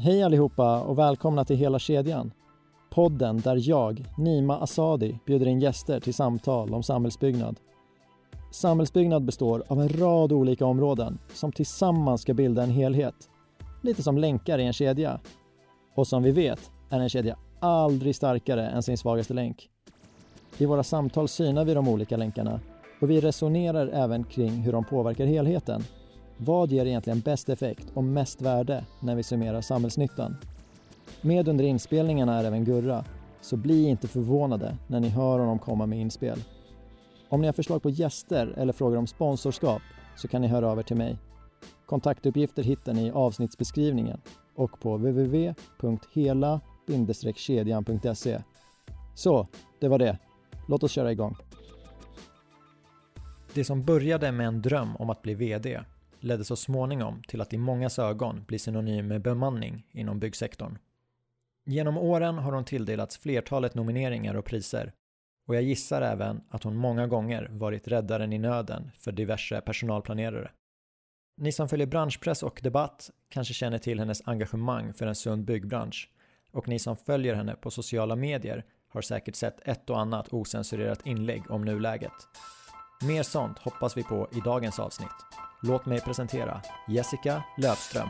Hej allihopa och välkomna till Hela kedjan. Podden där jag, Nima Asadi, bjuder in gäster till samtal om samhällsbyggnad. Samhällsbyggnad består av en rad olika områden som tillsammans ska bilda en helhet. Lite som länkar i en kedja. Och som vi vet är en kedja aldrig starkare än sin svagaste länk. I våra samtal synar vi de olika länkarna och vi resonerar även kring hur de påverkar helheten. Vad ger egentligen bäst effekt och mest värde när vi summerar samhällsnyttan? Med under inspelningarna är även Gurra, så bli inte förvånade när ni hör honom komma med inspel. Om ni har förslag på gäster eller frågor om sponsorskap så kan ni höra av er till mig. Kontaktuppgifter hittar ni i avsnittsbeskrivningen och på www.hela-kedjan.se. Så, det var det. Låt oss köra igång. Det som började med en dröm om att bli VD ledde så småningom till att i mångas ögon bli synonym med bemanning inom byggsektorn. Genom åren har hon tilldelats flertalet nomineringar och priser och jag gissar även att hon många gånger varit räddaren i nöden för diverse personalplanerare. Ni som följer branschpress och debatt kanske känner till hennes engagemang för en sund byggbransch och ni som följer henne på sociala medier har säkert sett ett och annat osensurerat inlägg om nuläget. Mer sånt hoppas vi på i dagens avsnitt. Låt mig presentera Jessica Löfström.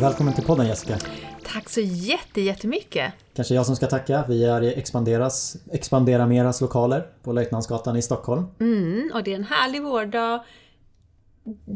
Välkommen till podden Jessica. Tack så jätte, jättemycket. Kanske jag som ska tacka. Vi är i Expanderas, Expandera Meras lokaler på Löjtnantsgatan i Stockholm. Mm, och det är en härlig vårdag.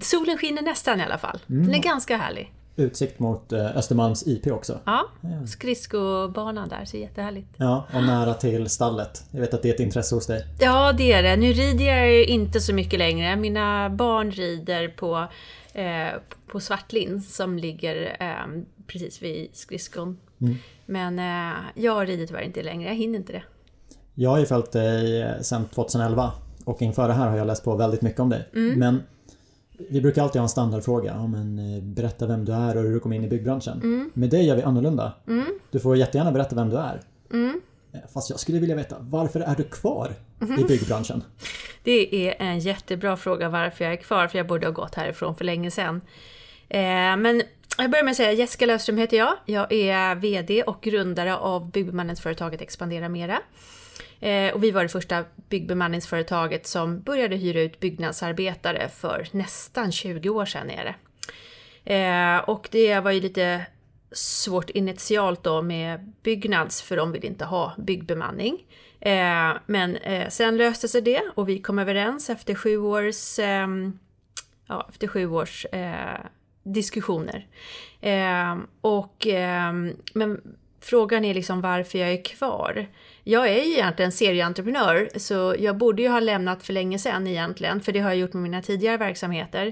Solen skiner nästan i alla fall. Mm. Den är ganska härlig. Utsikt mot eh, Östermalms IP också. Ja, skridskobanan där, så jättehärligt. Ja, och nära till stallet. Jag vet att det är ett intresse hos dig. Ja, det är det. Nu rider jag inte så mycket längre. Mina barn rider på, eh, på Svartlin som ligger eh, precis vid skridskon. Mm. Men eh, jag rider tyvärr inte längre, jag hinner inte det. Jag har ju följt dig eh, sedan 2011 och inför det här har jag läst på väldigt mycket om dig. Mm. Men vi brukar alltid ha en standardfråga. Ja, men, eh, berätta vem du är och hur du kom in i byggbranschen. Mm. Med dig gör vi annorlunda. Mm. Du får jättegärna berätta vem du är. Mm. Eh, fast jag skulle vilja veta, varför är du kvar i mhm. byggbranschen? Det är en jättebra fråga varför jag är kvar, för jag borde ha gått härifrån för länge sedan. Eh, men jag börjar med att säga Jessica Löfström heter jag. Jag är VD och grundare av byggbemanningsföretaget Expandera Mera. Eh, och vi var det första byggbemanningsföretaget som började hyra ut byggnadsarbetare för nästan 20 år sedan. Är det. Eh, och det var ju lite svårt initialt då med Byggnads för de vill inte ha byggbemanning. Eh, men eh, sen löste sig det och vi kom överens efter sju års, eh, ja, efter sju års eh, diskussioner. Ehm, och, ehm, men frågan är liksom varför jag är kvar. Jag är ju egentligen serieentreprenör, så jag borde ju ha lämnat för länge sedan egentligen, för det har jag gjort med mina tidigare verksamheter.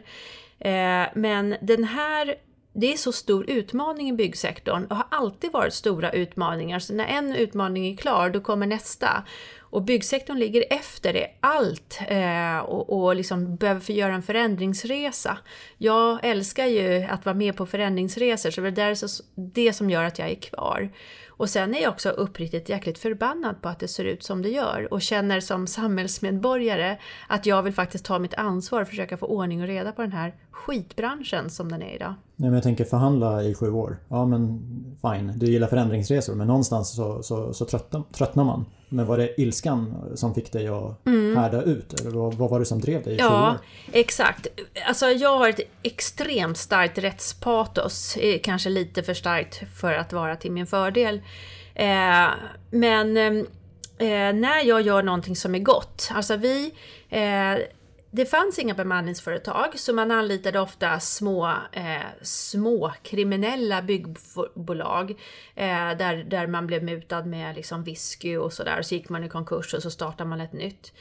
Eh, men den här det är så stor utmaning i byggsektorn och har alltid varit stora utmaningar. Så när en utmaning är klar, då kommer nästa. Och byggsektorn ligger efter det allt eh, och, och liksom behöver få göra en förändringsresa. Jag älskar ju att vara med på förändringsresor, så det är det som gör att jag är kvar. Och sen är jag också uppriktigt jäkligt förbannad på att det ser ut som det gör och känner som samhällsmedborgare att jag vill faktiskt ta mitt ansvar och försöka få ordning och reda på den här skitbranschen som den är idag. Nej, men jag tänker förhandla i sju år. Ja men fine, du gillar förändringsresor men någonstans så, så, så tröttnar man. Men var det ilskan som fick dig att mm. härda ut? Eller vad, vad, var det som drev dig i ja, exakt. Alltså jag har ett extremt starkt rättspatos. Kanske lite för starkt för att vara till min fördel. Eh, men eh, när jag gör någonting som är gott, alltså vi eh, det fanns inga bemanningsföretag så man anlitade ofta små, eh, små kriminella byggbolag eh, där, där man blev mutad med liksom whisky och sådär. Så gick man i konkurs och så startade man ett nytt.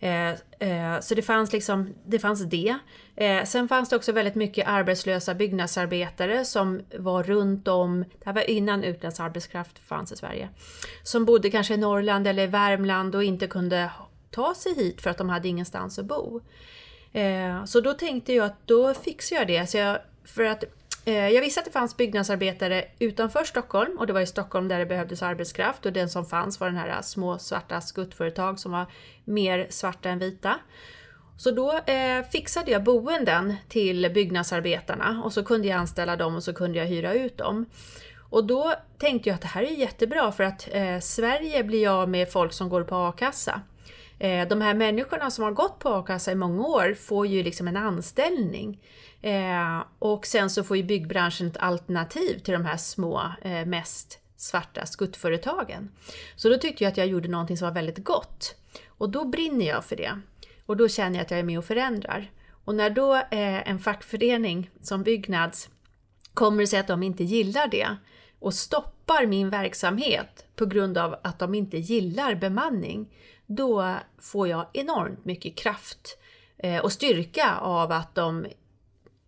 Eh, eh så det fanns, liksom, det fanns det. Eh, sen fanns det också väldigt mycket arbetslösa byggnadsarbetare som var runt om, det här var innan utländsk arbetskraft fanns i Sverige, som bodde kanske i Norrland eller i Värmland och inte kunde ta sig hit för att de hade ingenstans att bo. Eh, så då tänkte jag att då fixar jag det. Så jag, för att Eh, jag visste att det fanns byggnadsarbetare utanför Stockholm och det var i Stockholm där det behövdes arbetskraft och den som fanns var den här små svarta skuttföretag som var mer svarta än vita. Så då eh, fixade jag boenden till byggnadsarbetarna och så kunde jag anställa dem och så kunde jag hyra ut dem. Och då tänkte jag att det här är jättebra för att eh, Sverige blir av med folk som går på a-kassa. Eh, de här människorna som har gått på a-kassa i många år får ju liksom en anställning. Eh, och sen så får ju byggbranschen ett alternativ till de här små, eh, mest svarta skuttföretagen. Så då tyckte jag att jag gjorde någonting som var väldigt gott. Och då brinner jag för det. Och då känner jag att jag är med och förändrar. Och när då en fackförening som Byggnads kommer och säger att de inte gillar det och stoppar min verksamhet på grund av att de inte gillar bemanning, då får jag enormt mycket kraft eh, och styrka av att de,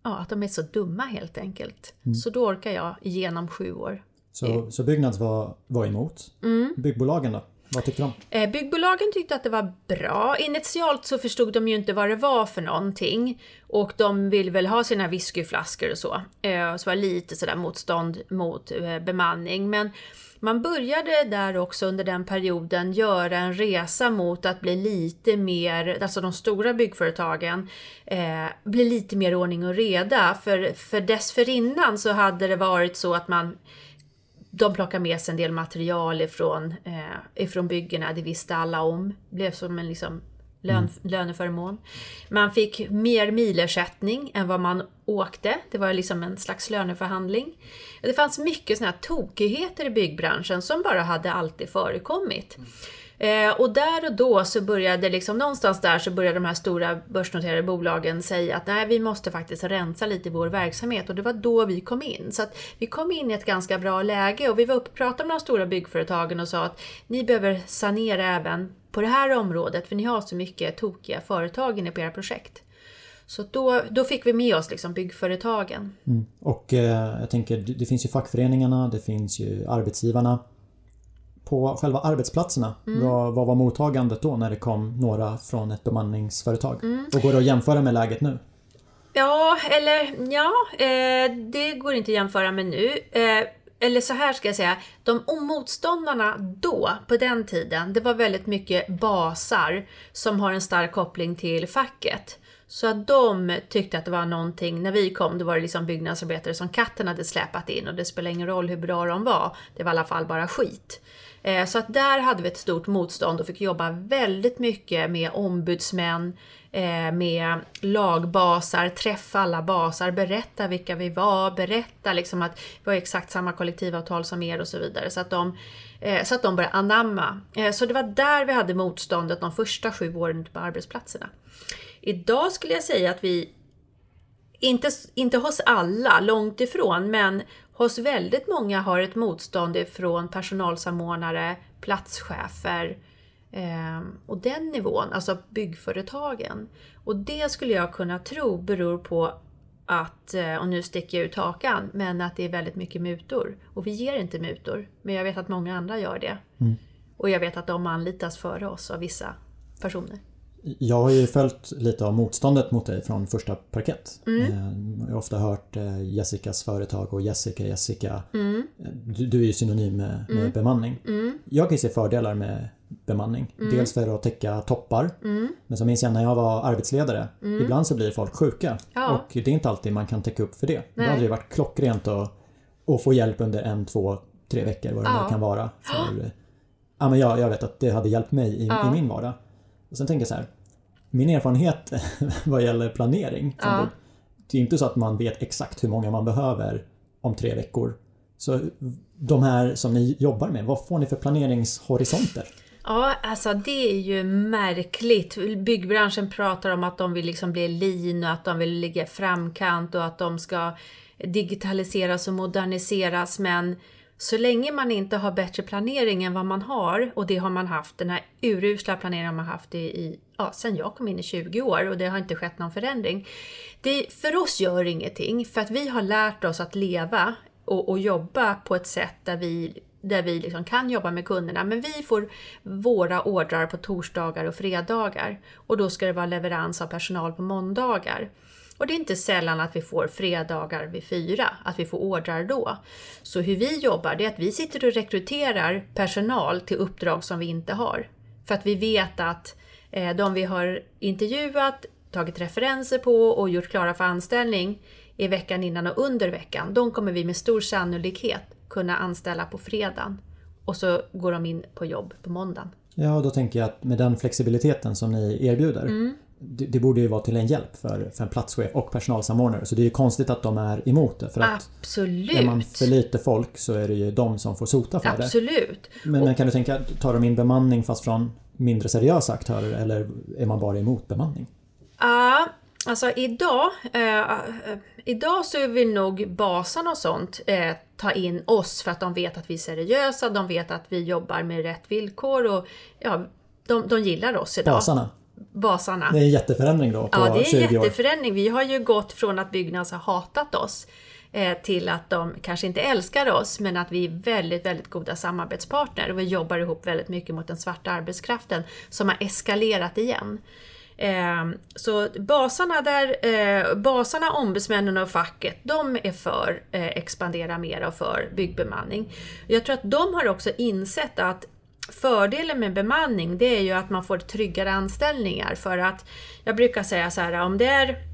ja, att de är så dumma helt enkelt. Mm. Så då orkar jag igenom sju år. Så, så Byggnads var, var emot? Mm. Byggbolagen då? Vad tyckte de? Eh, byggbolagen tyckte att det var bra. Initialt så förstod de ju inte vad det var för någonting. Och de vill väl ha sina whiskyflaskor och så. Eh, så var lite sådär motstånd mot eh, bemanning. Men man började där också under den perioden göra en resa mot att bli lite mer, alltså de stora byggföretagen, eh, bli lite mer ordning och reda. För, för dessförinnan så hade det varit så att man de plockar med sig en del material ifrån, eh, ifrån byggena, det visste alla om. Det blev som en liksom lön, mm. löneförmån. Man fick mer milersättning än vad man åkte. Det var liksom en slags löneförhandling. Det fanns mycket såna här tokigheter i byggbranschen som bara hade alltid förekommit. Mm. Eh, och där och då så började liksom, någonstans där så började de här stora börsnoterade bolagen säga att nej, vi måste faktiskt rensa lite i vår verksamhet och det var då vi kom in. Så att vi kom in i ett ganska bra läge och vi var uppe och pratade med de stora byggföretagen och sa att ni behöver sanera även på det här området för ni har så mycket tokiga företag inne på era projekt. Så då, då fick vi med oss liksom byggföretagen. Mm. Och eh, jag tänker, det finns ju fackföreningarna, det finns ju arbetsgivarna på själva arbetsplatserna. Mm. Vad, vad, var mottagandet då när det kom några från ett bemanningsföretag? Mm. Och går det att jämföra med läget nu? Ja, eller ja, eh, det går inte att jämföra med nu. Eh, eller så här ska jag säga, de motståndarna då, på den tiden, det var väldigt mycket basar som har en stark koppling till facket. Så att de tyckte att det var någonting, när vi kom, då var det liksom byggnadsarbetare som katten hade släpat in och det spelar ingen roll hur bra de var, det var i alla fall bara skit. Eh, så att där hade vi ett stort motstånd och fick jobba väldigt mycket med ombudsmän, eh, med lagbasar, träffa alla basar, berätta vilka vi var, berätta liksom att vi har exakt samma kollektivavtal som er och så vidare. Så att de, eh, så att de började anamma. Så det var där vi hade motståndet de första sju åren på arbetsplatserna. Idag skulle jag säga att vi inte, inte hos alla, långt ifrån, men hos väldigt många har ett motstånd ifrån personalsamordnare, platschefer eh, och den nivån, alltså byggföretagen. Och det skulle jag kunna tro beror på att, eh, och nu sticker jag ut hakan, men att det är väldigt mycket mutor. Och vi ger inte mutor, men jag vet att många andra gör det. Mm. Och jag vet att de anlitas före oss av vissa personer. Jag har ju följt lite av motståndet mot dig från första parkett. Mm. Eh, jag har ofta hört eh, Jessicas företag och Jessica, Jessica. Mm. Du, du, är ju synonym med, med mm. bemanning. Mm. Jag kan ju se fördelar med bemanning. Mm. Dels för att täcka toppar. Mm. Men så minns jag när jag var arbetsledare. Ibland så blir folk sjuka. Ja. Och det är inte alltid man kan täcka upp för det. Nej. Då hade det varit klockrent att, att få hjälp under en, två, tre veckor vad det ja. kan vara. För, ja, men jag, jag vet att det hade hjälpt mig i, ja. i min vardag. Och sen tänker jag så här. Min erfarenhet vad gäller planering. Ja. Det är inte så att man vet exakt hur många man behöver om tre veckor. Så de här som ni jobbar med, vad får ni för planeringshorisonter? Ja, alltså det är ju märkligt. Byggbranschen pratar om att de vill liksom bli lean och att de vill ligga framkant och att de ska digitaliseras och moderniseras men så länge man inte har bättre planering än vad man har, och det har man haft, den här urusla planeringen har man haft i, i ja, sen jag kom in i 20 år och det har inte skett någon förändring. Det, för oss gör ingenting, för att vi har lärt oss att leva och, och jobba på ett sätt där vi där vi liksom kan jobba med kunderna. Men vi får våra ordrar på torsdagar och fredagar. Och då ska det vara leverans av personal på måndagar. Och det är inte sällan att vi får fredagar vid fyra, att vi får ordrar då. Så hur vi jobbar, det är att vi sitter och rekryterar personal till uppdrag som vi inte har. För att vi vet att eh, de vi har intervjuat, tagit referenser på och gjort klara för anställning i veckan innan och under veckan, de kommer vi med stor sannolikhet kunna anställa på fredagen. Och så går de in på jobb på måndagen. Ja, då tänker jag att med den flexibiliteten som ni erbjuder Mm. Det, det borde ju vara till en hjälp för, för en platschef och personalsamordnare. Så det är ju konstigt att de är emot det. För att Absolut! är man för lite folk så är det ju de som får sota för det. Absolut! Men, men kan du tänka, tar de in bemanning fast från mindre seriösa aktörer eller är man bara emot bemanning? Ja, alltså idag, eh, eh, idag så vill nog basarna och sånt eh, ta in oss för att de vet att vi är seriösa, de vet att vi jobbar med rätt villkor och ja, de, de gillar oss idag. Basarna? Basarna. Det är en jätteförändring då på Ja, det är 20 en år. jätteförändring. Vi har ju gått från att Byggnads har hatat oss eh, till att de kanske inte älskar oss, men att vi är väldigt, väldigt goda samarbetspartner och vi jobbar ihop väldigt mycket mot den svarta arbetskraften som har eskalerat igen. Eh, Så basarna, där, eh, basarna, ombudsmännen och facket, de är för eh, expandera mer och för byggbemanning. Jag tror att de har också insett att Fördelen med bemanning det är ju att man får tryggare anställningar för att jag brukar säga så här om det är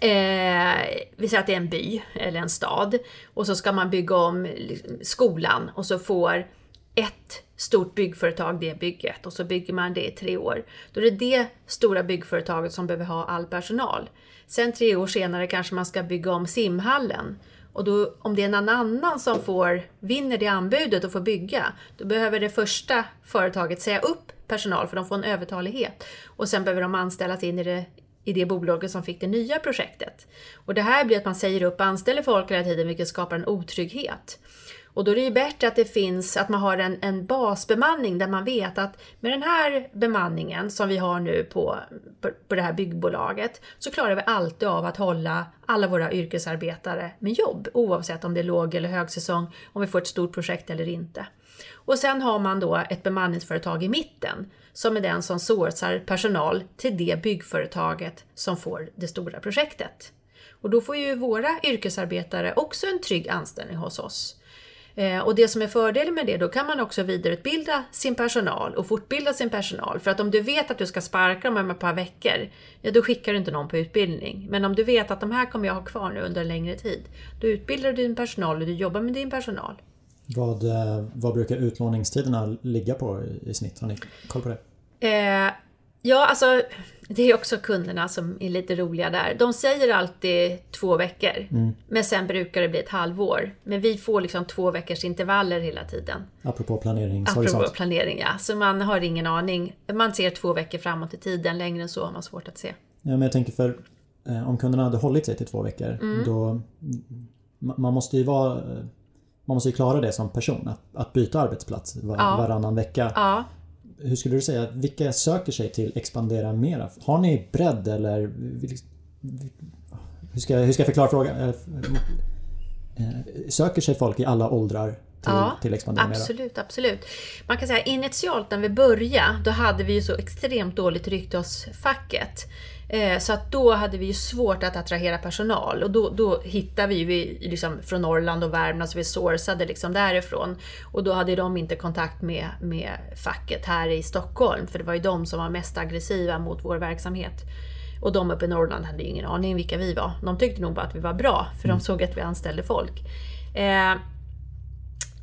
Eh, vi säger att det är en by eller en stad och så ska man bygga om liksom, skolan och så får ett stort byggföretag det bygget och så bygger man det i tre år. Då är det det stora byggföretaget som behöver ha all personal. Sen tre år senare kanske man ska bygga om simhallen och då, om det är någon annan som får, vinner det anbudet och får bygga, då behöver det första företaget säga upp personal för de får en övertalighet. Och sen behöver de anställas in i det, i det bolaget som fick det nya projektet. Och det här blir att man säger upp och anställer folk hela tiden, vilket skapar en otrygghet. Och då är det ju bättre att det finns, att man har en, en basbemanning där man vet att med den här bemanningen som vi har nu på, på, på det här byggbolaget så klarar vi alltid av att hålla alla våra yrkesarbetare med jobb oavsett om det är låg eller högsäsong, om vi får ett stort projekt eller inte. Och sen har man då ett bemanningsföretag i mitten som är den som sourcar personal till det byggföretaget som får det stora projektet. Och då får ju våra yrkesarbetare också en trygg anställning hos oss. Eh, Och det som är fördelen med det, då kan man också vidareutbilda sin personal och fortbilda sin personal. För att om du vet att du ska sparka dem om ett par veckor, ja då skickar du inte någon på utbildning. Men om du vet att de här kommer jag ha kvar nu under en längre tid, då utbildar du din personal och du jobbar med din personal. Vad, eh, vad brukar utlåningstiderna ligga på i- i snitt? Har ni koll på det? Eh, ja, alltså det är också kunderna som är lite roliga där. De säger alltid två veckor, men sen brukar det bli ett halvår. Men vi får liksom två veckors intervaller hela tiden. Apropå planeringshorisont. Apropå planering, ja. Så man har ingen aning. Man ser två veckor framåt i tiden, längre än så har man svårt att se. Ja, men jag tänker för eh, om kunderna hade hållit sig till två veckor Mm. då ma- man måste ju vara eh, man måste ju klara det som person, att, att byta arbetsplats var, Ja. varannan vecka. Ja, Hur skulle du säga, vilka söker sig till expandera mera? Har ni bredd eller hur ska, hur ska jag förklara frågan? Eh, eh, Söker sig folk i alla åldrar till, Ja, till expandera mera? absolut, absolut. Man kan säga initialt när vi började, då hade vi ju så extremt dåligt rykte hos facket. Eh, Så att då hade vi ju svårt att attrahera personal och då, då hittade vi vi liksom från Norrland och Värmland så vi sourcade liksom därifrån. Och då hade de inte kontakt med, med facket här i Stockholm för det var ju de som var mest aggressiva mot vår verksamhet. Och de uppe i Norrland hade ju ingen aning vilka vi var. De tyckte nog bara att vi var bra för de såg att vi anställde folk. Eh,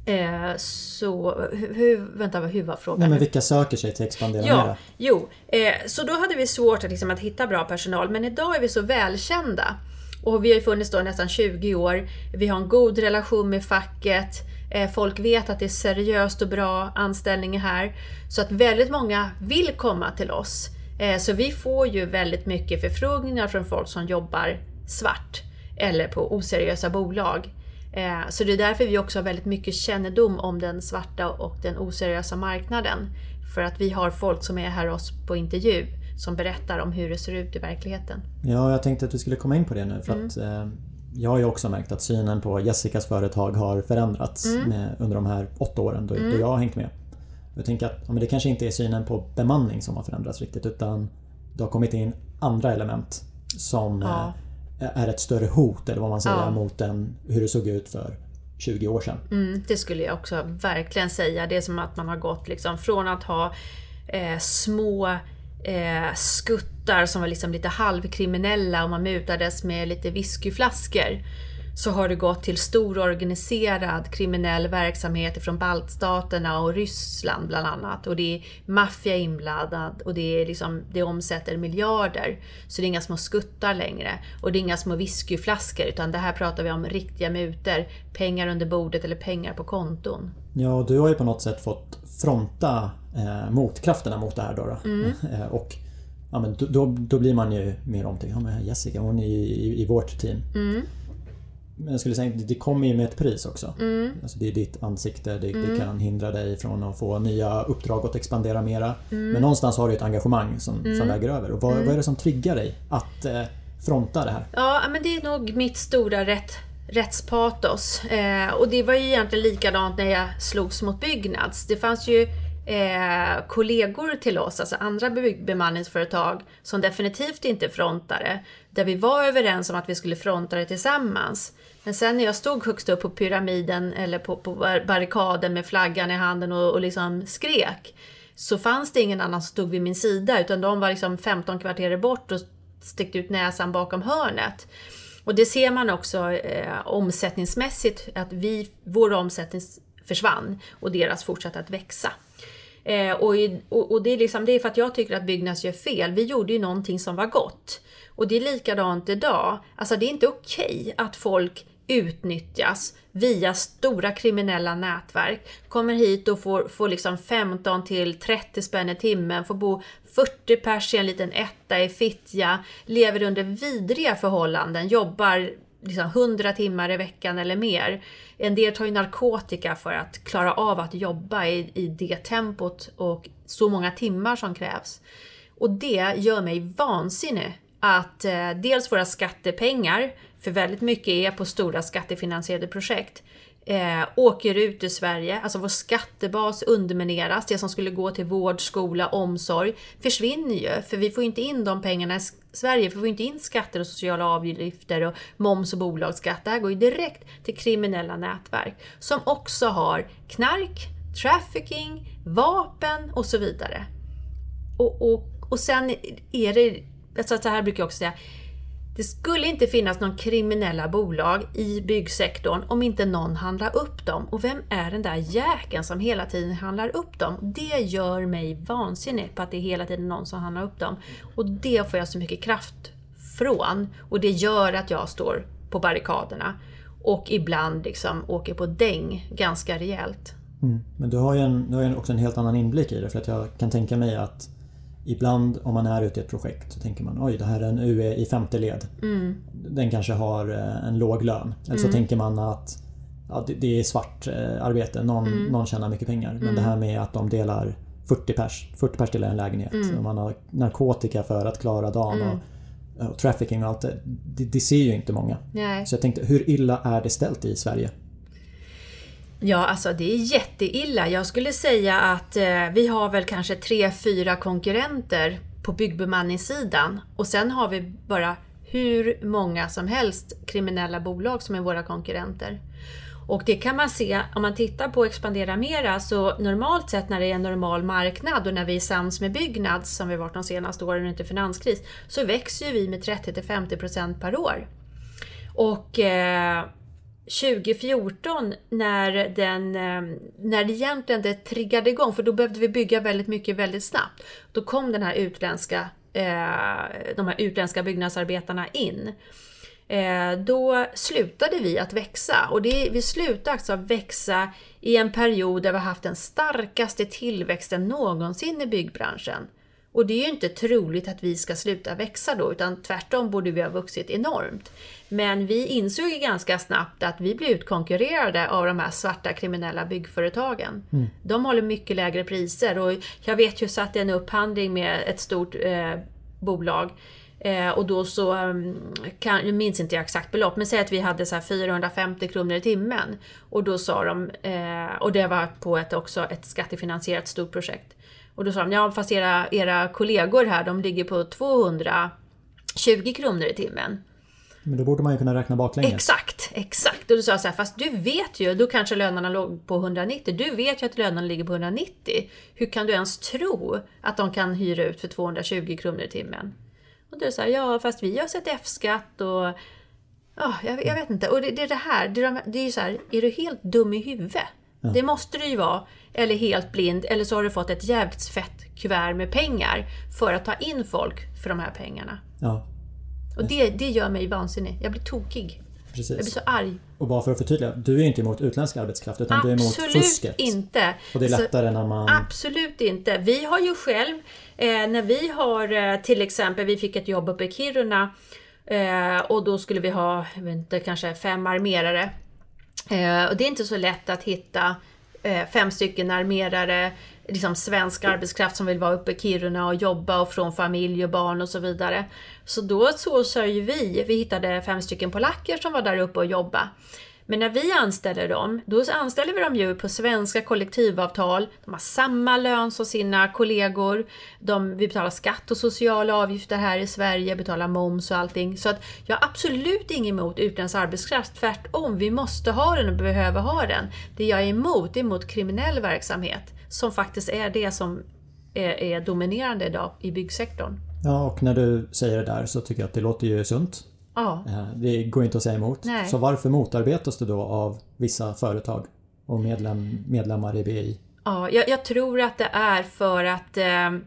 Eh, så, hur, vänta, hur var frågan? Nej, men vilka söker sig till expandera Ja, mera? jo. Eh, så då hade vi svårt att, liksom, att hitta bra personal, men idag är vi så välkända. Och vi har ju funnits då nästan 20 år. Vi har en god relation med facket. Eh, folk vet att det är seriöst och bra anställningar här. Så att väldigt många vill komma till oss. Eh, så vi får ju väldigt mycket förfrågningar från folk som jobbar svart eller på oseriösa bolag. Eh, Så det är därför vi också har väldigt mycket kännedom om den svarta och den oseriösa marknaden. För att vi har folk som är här oss på intervju som berättar om hur det ser ut i verkligheten. Ja, jag tänkte att vi skulle komma in på det nu för Mm. att eh, jag har ju också märkt att synen på Jessicas företag har förändrats Mm. med, under de här åtta åren då, då jag har hängt med. Jag tänker att ja, det kanske inte är synen på bemanning som har förändrats riktigt utan det har kommit in andra element som Ja. Är ett större hot eller vad man säger Ja. mot en, hur det såg ut för 20 år sedan. Mm, det skulle jag också verkligen säga. Det är som att man har gått liksom från att ha eh, små eh, skuttar som var liksom lite halvkriminella och man mutades med lite whiskyflaskor. Så har det gått till stor organiserad kriminell verksamhet från baltstaterna och Ryssland bland annat. Och det är maffia inblandad och det, är liksom, det omsätter miljarder. Så det är inga små skuttar längre. Och det är inga små whiskyflaskor utan det här pratar vi om riktiga mutor. Pengar under bordet eller pengar på konton. Ja, du har ju på något sätt fått fronta eh, motkrafterna mot det här då. då. Mm. Eh, och ja, men då- då, blir man ju mer omtyckt. Ja, men Jessica hon är i, i, i vårt team. Mm. Men jag skulle säga det kommer ju med ett pris också. Alltså det är ditt ansikte, det, Mm. det kan hindra dig från att få nya uppdrag och expandera mera. Mm. Men någonstans har du ett engagemang som, som väger över. Och vad, vad är det som triggar dig att eh, fronta det här? Ja, men det är nog mitt stora rätt, rättspatos. Eh, och det var ju egentligen likadant när jag slogs mot Byggnads. Det fanns ju eh, kollegor till oss, alltså andra bemanningsföretag, som definitivt inte frontade. Där vi var överens om att vi skulle fronta det tillsammans. Men sen när jag stod högst upp på pyramiden eller på, på barrikaden med flaggan i handen och, och liksom skrek, så fanns det ingen annan som stod vid min sida, utan de var liksom 15 kvarter bort och stickte ut näsan bakom hörnet. Och det ser man också eh, omsättningsmässigt, att vi, vår omsättning försvann och deras fortsatte att växa. Eh, och, i, och, och det, är liksom, det är för att jag tycker att Byggnads gör fel. Vi gjorde ju någonting som var gott. Och det är likadant idag. Alltså det är inte okej att folk utnyttjas via stora kriminella nätverk. Kommer hit och får, får liksom 15 till 30 spänn i timmen, får bo 40 pers i en liten etta i Fittja, lever under vidriga förhållanden, jobbar liksom 100 timmar i veckan eller mer. En del tar ju narkotika för att klara av att jobba i, i det tempot och så många timmar som krävs. Och det gör mig vansinnig att eh, dels våra skattepengar, för väldigt mycket är på stora skattefinansierade projekt, eh, åker ut ur Sverige. Alltså vår skattebas undermineras. Det som skulle gå till vård, skola, omsorg försvinner ju. För vi får inte in de pengarna i Sverige. För vi får inte in skatter och sociala avgifter och moms och bolagsskatt. Det här går ju direkt till kriminella nätverk. Som också har knark, trafficking, vapen och så vidare. Och, och, och sen är det, alltså så här brukar jag också säga, det skulle inte finnas någon kriminella bolag i byggsektorn om inte någon handlar upp dem. Och vem är den där jäkeln som hela tiden handlar upp dem? Det gör mig vansinnig på att det är hela tiden någon som handlar upp dem. Och det får jag så mycket kraft från. Och det gör att jag står på barrikaderna. Och ibland liksom åker på däng ganska rejält. Mm. Men du har ju, en, du har ju också en helt annan inblick i det för att jag kan tänka mig att Ibland om man är ute i ett projekt så tänker man oj det här är en UE i femte led. Den kanske har eh, en låg lön. Eller så tänker man att ja, det, är svart eh, arbete, någon, någon tjänar mycket pengar. Men det här med att de delar 40 pers, 40 pers delar en lägenhet. Och man har narkotika för att klara dagen och, och trafficking och allt det. det. Det ser ju inte många. Nej. Så jag tänkte, hur illa är det ställt i Sverige? Ja, alltså det är jätteilla. Jag skulle säga att eh, vi har väl kanske tre, fyra konkurrenter på byggbemanningssidan och sen har vi bara hur många som helst kriminella bolag som är våra konkurrenter. Och det kan man se om man tittar på Expandera Mera så normalt sett när det är en normal marknad och när vi är sams med Byggnads som vi varit de senaste åren under finanskris så växer ju vi med 30-50% per år. Och eh, 2014 när, den, ehm, när det egentligen det triggade igång, för då behövde vi bygga väldigt mycket väldigt snabbt. Då kom den här utländska, eh, de här utländska byggnadsarbetarna in. Eh, då slutade vi att växa och det, vi slutade alltså växa i en period där vi har haft den starkaste tillväxten någonsin i byggbranschen. Och det är ju inte troligt att vi ska sluta växa då, utan tvärtom borde vi ha vuxit enormt. Men vi insåg ju ganska snabbt att vi blir utkonkurrerade av de här svarta kriminella byggföretagen. De håller mycket lägre priser och jag vet ju satt en upphandling med ett stort eh, bolag Eh, och då så, um, kan, jag minns inte jag exakt belopp, men säg att vi hade så här 450 kronor i timmen. Och då sa de, eh, och det var på ett, också ett skattefinansierat stort projekt. Och då sa de, ja fast era, era kollegor här de ligger på 220 kronor i timmen. Men då borde man ju kunna räkna baklänges. Exakt, exakt. Och du sa så här, fast du vet ju, då kanske lönerna låg på 190. Du vet ju att lönerna ligger på 190. Hur kan du ens tro att de kan hyra ut för 220 kronor i timmen? Och då är det så här, ja fast vi har sett F-skatt och Ja, jag, jag, vet inte. Och det, det är det här, det är, det är så här, är du helt dum i huvudet? Ja. Det måste du ju vara. Eller helt blind, eller så har du fått ett jävligt fett kuvert med pengar för att ta in folk för de här pengarna. Ja. Och det, det gör mig vansinnig. Jag blir tokig. Precis. Jag blir så arg. Och bara för att förtydliga, du är inte emot utländsk arbetskraft utan absolut du är emot fusket. inte. Och det är lättare så, när man... Absolut inte. Vi har ju själv, eh, när vi har eh, till exempel, vi fick ett jobb uppe i Kiruna Eh, och då skulle vi ha, jag vet inte, kanske fem armerare. Eh, och det är inte så lätt att hitta eh, fem stycken armerare, liksom svensk arbetskraft som vill vara uppe i Kiruna och jobba och från familj och barn och så vidare. Så då så ju vi, vi hittade fem stycken polacker som var där uppe och jobbade. Men när vi anställer dem, då anställer vi dem ju på svenska kollektivavtal. De har samma lön som sina kollegor. De, vi betalar skatt och sociala avgifter här i Sverige, betalar moms och allting. Så att jag har absolut inget emot utländsk arbetskraft. Tvärtom, vi måste ha den och behöver ha den. Det jag är emot, det är emot kriminell verksamhet. Som faktiskt är det som är, är dominerande idag i byggsektorn. Ja, och när du säger det där så tycker jag att det låter ju sunt. Ja. Eh, det går inte att säga emot. Nej. Så varför motarbetas du då av vissa företag och medlem, medlemmar i BI? Ja, jag, jag, tror att det är för att eh,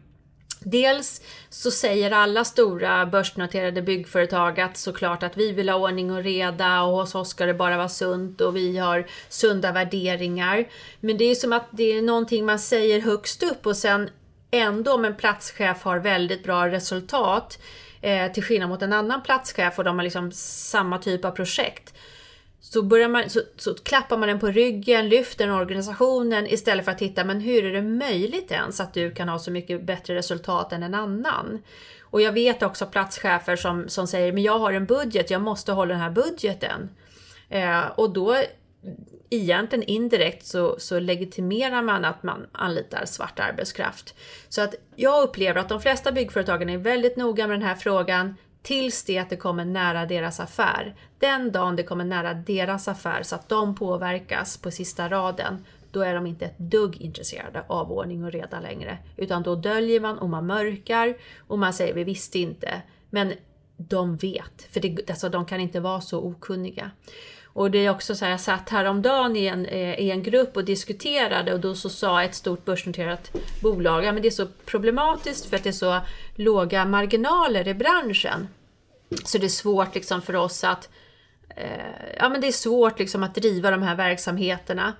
Dels så säger alla stora börsnoterade byggföretag att såklart att vi vill ha ordning och reda och hos oss ska det bara vara sunt och vi har sunda värderingar. Men det är som att det är någonting man säger högst upp och sen ändå om en platschef har väldigt bra resultat Eh, till skillnad mot en annan platschef och de har liksom samma typ av projekt. Så, börjar man, så, så klappar man den på ryggen, lyfter den organisationen istället för att titta, men hur är det möjligt ens att du kan ha så mycket bättre resultat än en annan? Och jag vet också platschefer som, som säger, men jag har en budget, jag måste hålla den här budgeten. Eh, och då egentligen indirekt så, så legitimerar man att man anlitar svart arbetskraft. Så att jag upplever att de flesta byggföretagen är väldigt noga med den här frågan tills det att det kommer nära deras affär. Den dagen det kommer nära deras affär så att de påverkas på sista raden, då är de inte ett dugg intresserade av ordning och reda längre. Utan då döljer man och man mörkar och man säger vi visste inte. Men de vet, för det, alltså, de kan inte vara så okunniga. Och det är också så här, jag satt häromdagen i en, eh, i en grupp och diskuterade och då så sa ett stort börsnoterat bolag, ja men det är så problematiskt för att det är så låga marginaler i branschen. Så det är svårt liksom för oss att eh, ja men det är svårt liksom att driva de här verksamheterna.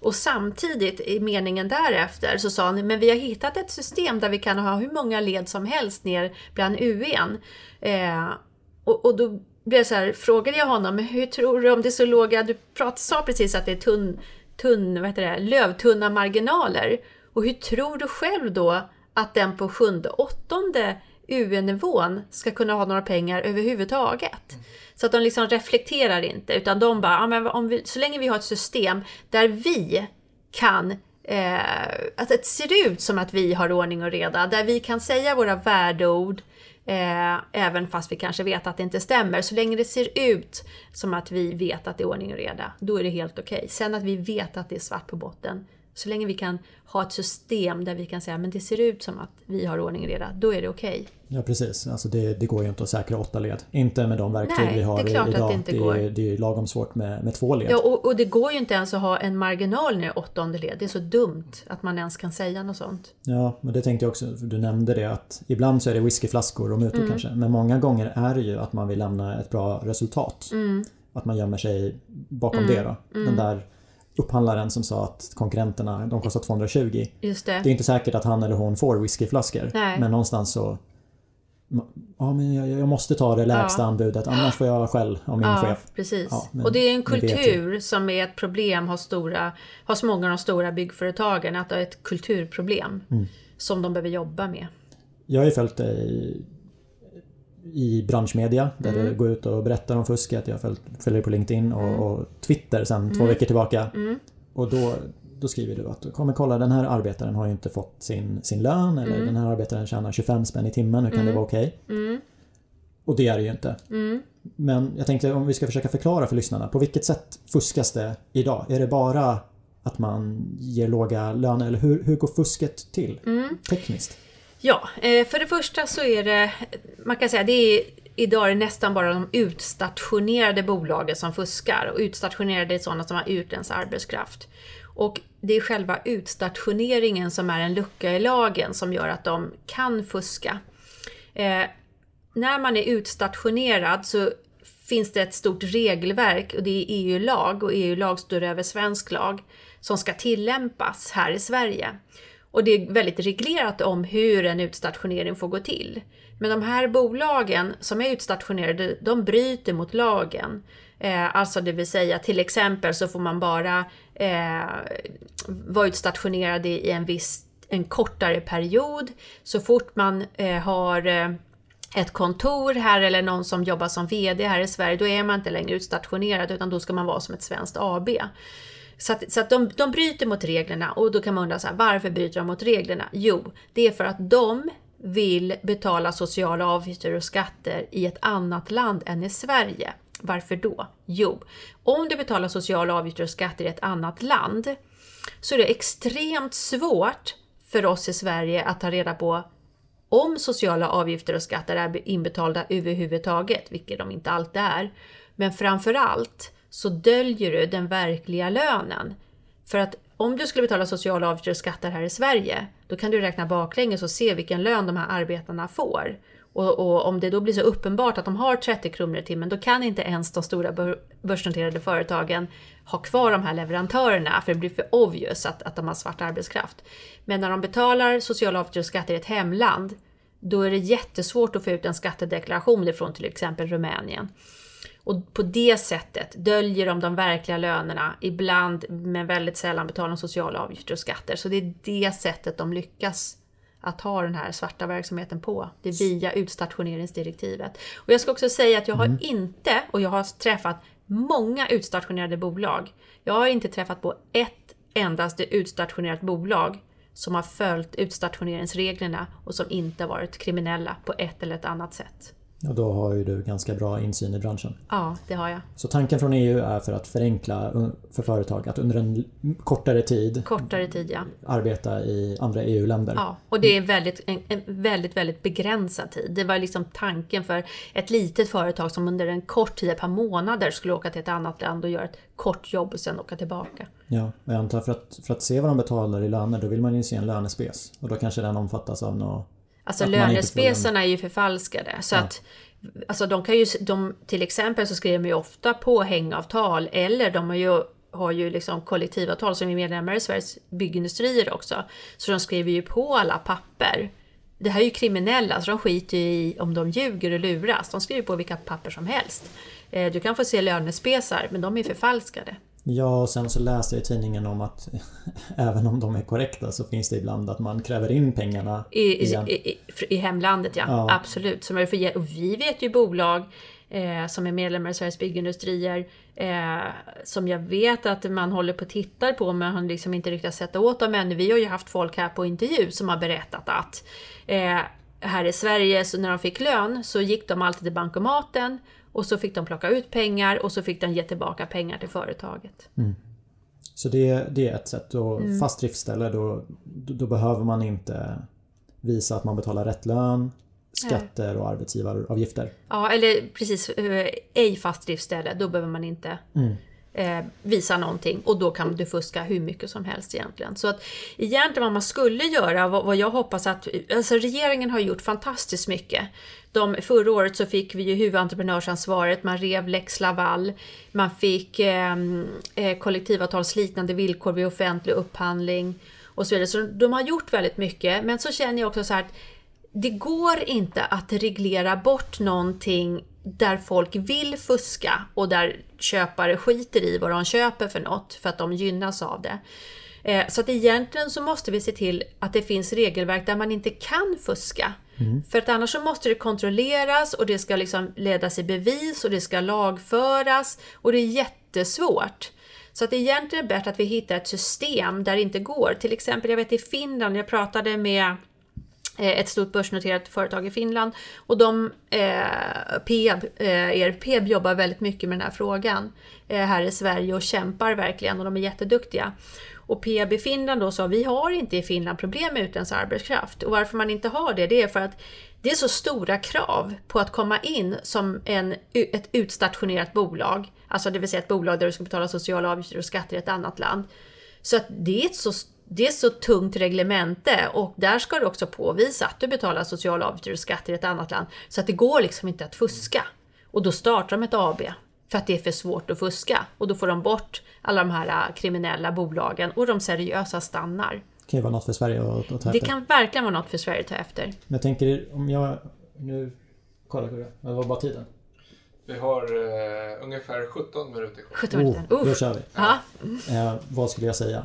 Och samtidigt i meningen därefter så sa han, men vi har hittat ett system där vi kan ha hur många led som helst ner bland UN. Eh, och, och då blev så här, frågade jag honom, hur tror du om det är så låga, du prat, sa precis att det är tunn, tunn, vad heter det, lövtunna marginaler. Och hur tror du själv då att den på sjunde, åttonde UN-nivån ska kunna ha några pengar överhuvudtaget? Så att de liksom reflekterar inte, utan de bara, ja, men om vi, så länge vi har ett system där vi kan eh, att det ser ut som att vi har ordning och reda, där vi kan säga våra värdeord, Eh, även fast vi kanske vet att det inte stämmer. Så länge det ser ut som att vi vet att det är ordning och reda, då är det helt okej. Okay. Sen att vi vet att det är svart på botten, så länge vi kan ha ett system där vi kan säga men det ser ut som att vi har ordning och reda, då är det okej. Okay. Ja precis, alltså det, det, går ju inte att säkra åtta led. Inte med de verktyg Nej, vi har det är klart idag. Att det, inte går. är, det är lagom svårt med, med två led. Ja, och, och, det går ju inte ens att ha en marginal ner i åttonde led. Det är så dumt att man ens kan säga något sånt. Ja, men det tänkte jag också. Du nämnde det att ibland så är det whiskyflaskor och mutor mm. kanske. Men många gånger är det ju att man vill lämna ett bra resultat. Mm. Att man gömmer sig bakom Mm. det då. Den Mm. där upphandlaren som sa att konkurrenterna de kostar 220. Just det. Det är inte säkert att han eller hon får whiskyflaskor. Nej. Men någonstans så Ja men jag, jag måste ta det lägsta Ja. anbudet annars får jag skäll av min Ja, chef. precis. Ja, men och det är en kultur som är ett problem hos, stora, hos många av de stora byggföretagen. Att det är ett kulturproblem Mm. som de behöver jobba med. Jag har ju följt dig i branschmedia där Mm. du går ut och berättar om fusket. Jag följer på LinkedIn och, och Twitter sedan två veckor tillbaka. Mm. Och då, då skriver du att kom och kolla den här arbetaren har ju inte fått sin, sin lön eller Mm. den här arbetaren tjänar 25 spänn i timmen, hur kan det Mm. vara okej? Mm. och det är det ju inte. Mm. Men jag tänkte om vi ska försöka förklara för lyssnarna. På vilket sätt fuskas det idag? Är det bara att man ger låga löner eller hur, hur går fusket till Mm. tekniskt? Ja, eh, för det första så är det, man kan säga det är idag är det nästan bara de utstationerade bolagen som fuskar och utstationerade är sådana som har utländsk arbetskraft. Och det är själva utstationeringen som är en lucka i lagen som gör att de kan fuska. Eh, när man är utstationerad så finns det ett stort regelverk och det är EU-lag och EU-lag står över svensk lag som ska tillämpas här i Sverige. Och det är väldigt reglerat om hur en utstationering får gå till. Men de här bolagen som är utstationerade, de bryter mot lagen. Eh, alltså det vill säga till exempel så får man bara eh, vara utstationerad i en viss, en kortare period. Så fort man eh, har eh, ett kontor här eller någon som jobbar som VD här i Sverige, då är man inte längre utstationerad utan då ska man vara som ett svenskt AB. Så att, så att de, de bryter mot reglerna och då kan man undra så här, varför bryter de mot reglerna? Jo, det är för att de vill betala sociala avgifter och skatter i ett annat land än i Sverige. Varför då? Jo, om du betalar sociala avgifter och skatter i ett annat land så är det extremt svårt för oss i Sverige att ta reda på om sociala avgifter och skatter är inbetalda överhuvudtaget, vilket de inte alltid är. Men framför allt så döljer du den verkliga lönen. För att om du skulle betala sociala avgifter och skatter här i Sverige, då kan du räkna baklänges och se vilken lön de här arbetarna får. Och, och, om det då blir så uppenbart att de har 30 kronor i timmen, då kan inte ens de stora börsnoterade företagen ha kvar de här leverantörerna, för det blir för obvious att, att de har svart arbetskraft. Men när de betalar sociala avgifter och skatter i ett hemland, då är det jättesvårt att få ut en skattedeklaration ifrån till exempel Rumänien. Och på det sättet döljer de de verkliga lönerna, ibland men väldigt sällan betalar de sociala avgifter och skatter. Så det är det sättet de lyckas att ha den här svarta verksamheten på. Det är via utstationeringsdirektivet. Och jag ska också säga att jag har Mm. inte, och jag har träffat många utstationerade bolag. Jag har inte träffat på ett endaste utstationerat bolag som har följt utstationeringsreglerna och som inte varit kriminella på ett eller ett annat sätt. Och då har ju du ganska bra insyn i branschen. Ja, det har jag. Så tanken från EU är för att förenkla för företag att under en kortare tid Kortare tid, ja. arbeta i andra EU-länder. Ja, och det är väldigt, en, en väldigt, väldigt begränsad tid. Det var liksom tanken för ett litet företag som under en kort tid, ett par månader, skulle åka till ett annat land och göra ett kort jobb och sen åka tillbaka. Ja, och jag antar för att, för att se vad de betalar i löner, då vill man ju se en lönespes. Och då kanske den omfattas av något... Alltså man lönespesarna är ju förfalskade. Så Ja. att, alltså de kan ju, de, till exempel så skriver de ju ofta på hängavtal eller de har ju, har ju liksom kollektivavtal som är medlemmar i Sveriges byggindustrier också. Så de skriver ju på alla papper. Det här är ju kriminella, så de skiter ju i om de ljuger och luras. De skriver på vilka papper som helst. Eh, Du kan få se lönespesar, men de är förfalskade. Ja, och sen så läste jag i tidningen om att även om de är korrekta så finns det ibland att man kräver in pengarna I, i, i, i, hemlandet ja, Ja. absolut. Är för, och vi vet ju bolag eh, som är medlemmar i Sveriges Byggindustrier eh, som jag vet att man håller på och tittar på men har liksom inte riktigt sett åt dem ännu. Vi har ju haft folk här på intervju som har berättat att eh, här i Sverige så när de fick lön så gick de alltid till bankomaten och så fick de plocka ut pengar och så fick de ge tillbaka pengar till företaget. Så det, det är ett sätt. Och Mm. fast driftställe då, då, då behöver man inte visa att man betalar rätt lön, skatter och arbetsgivaravgifter. Ja, eller precis, eh, ej fast driftställe, då behöver man inte Mm eh, visa någonting och då kan du fuska hur mycket som helst egentligen. Så att egentligen vad man skulle göra, vad, vad jag hoppas att, alltså regeringen har gjort fantastiskt mycket. De, förra året så fick vi ju huvudentreprenörsansvaret, man rev lex Laval, man fick eh, eh, kollektivavtalsliknande villkor vid offentlig upphandling och så vidare. Så de har gjort väldigt mycket, men så känner jag också så här att det går inte att reglera bort någonting där folk vill fuska och där köpare skiter i vad de köper för något för att de gynnas av det. Eh, Så att egentligen så måste vi se till att det finns regelverk där man inte kan fuska. För att annars så måste det kontrolleras och det ska liksom ledas i bevis och det ska lagföras och det är jättesvårt. Så att det egentligen är bättre att vi hittar ett system där det inte går. Till exempel, jag vet i Finland, jag pratade med Eh, ett stort börsnoterat företag i Finland. Och de, eh, Peab, eh, er Peab jobbar väldigt mycket med den här frågan eh, här i Sverige och kämpar verkligen och de är jätteduktiga. Och Peab i Finland då sa vi har inte i Finland problem med utländsk arbetskraft. Och varför man inte har det, det är för att det är så stora krav på att komma in som en, ett utstationerat bolag. Alltså det vill säga ett bolag där du ska betala sociala avgifter och skatter i ett annat land. Så att det är ett så det är så tungt reglemente och där ska du också påvisa att du betalar sociala avgifter och skatter i ett annat land. Så att det går liksom inte att fuska. Och då startar de ett AB för att det är för svårt att fuska. Och då får de bort alla de här äh, kriminella bolagen och de seriösa stannar. Det kan ju vara något för Sverige att, att ta efter. Det kan verkligen vara något för Sverige att ta efter. Men jag tänker om jag... Nu... Kolla, kolla. Det var bara tiden. Vi har uh, ungefär 17 minuter kvar. 17 minuter. Oh, då kör vi. Ja. Eh, vad skulle jag säga?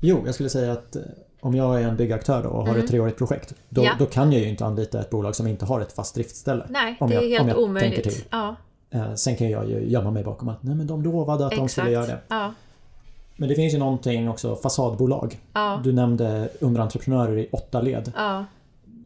Jo, jag skulle säga att eh, om jag är en byggaktör då och har mm. ett treårigt projekt. Då, ja. då, kan jag ju inte anlita ett bolag som inte har ett fast driftställe. Nej, det är helt jag omöjligt. Till. Ja. Eh, sen kan jag ju gömma mig bakom att nej, men de lovade att Exakt. de skulle göra det. Ja. Men det finns ju någonting också, fasadbolag. Ja. Du nämnde underentreprenörer i åtta led. Ja.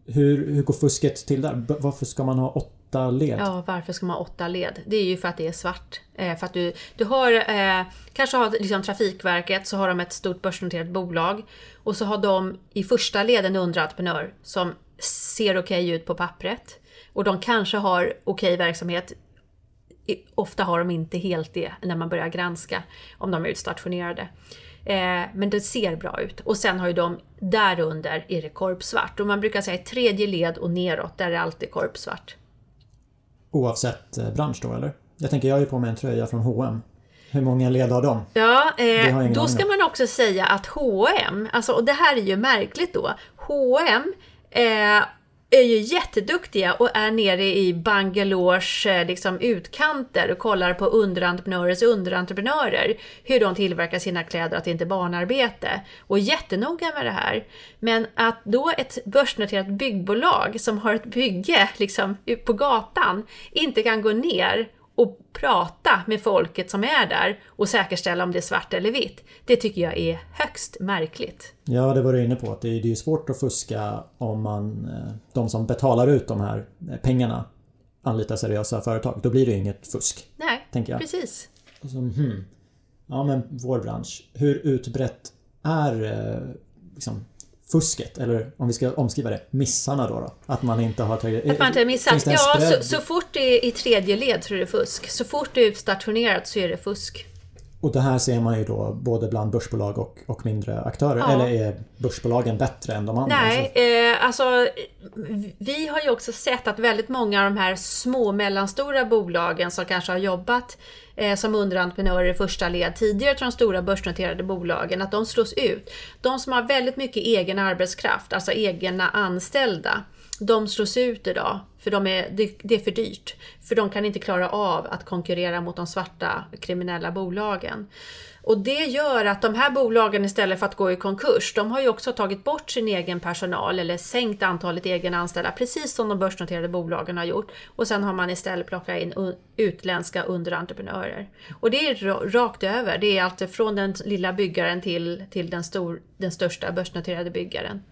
Hur, hur går fusket till där? Varför ska man ha åtta led? Ja, varför ska man ha åtta led? Det är ju för att det är svart. Eh, för att du, du har, eh, kanske har liksom Trafikverket, så har de ett stort börsnoterat bolag. Och så har de i första led en underentreprenör som ser okej okay ut på pappret. Och de kanske har okej okay verksamhet. Ofta har de inte helt det när man börjar granska om de är utstationerade. Eh, men det ser bra ut. Och sen har ju de därunder är det korpsvart. Och man brukar säga tredje led och neråt, där är det alltid korpsvart. Oavsett eh, bransch då eller? Jag tänker jag är på mig en tröja från H&M. Hur många led har de? Ja, eh, då ska man också säga att H&M, alltså, och det här är ju märkligt då, H&M eh, är ju jätteduktiga och är nere i Bangalores eh, liksom, utkanter och kollar på underentreprenörers underentreprenörer. Hur de tillverkar sina kläder, att det inte är barnarbete. Och jättenoga med det här. Men att då ett börsnoterat byggbolag som har ett bygge liksom, på gatan inte kan gå ner och prata med folket som är där och säkerställa om det är svart eller vitt. Det tycker jag är högst märkligt. Ja, det var du inne på. Att det är, är svårt att fuska om man, eh, de som betalar ut de här eh, pengarna anlitar seriösa företag. Då blir det ju inget fusk. Nej, tänker jag. precis. Så, hmm. Ja, men vår bransch. Hur utbrett är eh, liksom, fusket, eller om vi ska omskriva det, missarna då? då? Att man inte har tagit... Att man inte har missat? Ja, så, så, fort det är i tredje led så är det fusk. Så fort det är utstationerat så är det fusk. Och det här ser man ju då både bland börsbolag och, och mindre aktörer. Ja. Eller är börsbolagen bättre än de andra? Nej, eh, alltså vi har ju också sett att väldigt många av de här små och mellanstora bolagen som kanske har jobbat eh, som underentreprenörer i första led tidigare till de stora börsnoterade bolagen, att de slås ut. De som har väldigt mycket egen arbetskraft, alltså egna anställda, de slås ut idag, för de är, det, är för dyrt. För de kan inte klara av att konkurrera mot de svarta kriminella bolagen. Och det gör att de här bolagen istället för att gå i konkurs, de har ju också tagit bort sin egen personal eller sänkt antalet egenanställda, precis som de börsnoterade bolagen har gjort. Och sen har man istället plockat in utländska underentreprenörer. Och det är rakt över, det är allt från den lilla byggaren till, till den, stor, den största börsnoterade byggaren.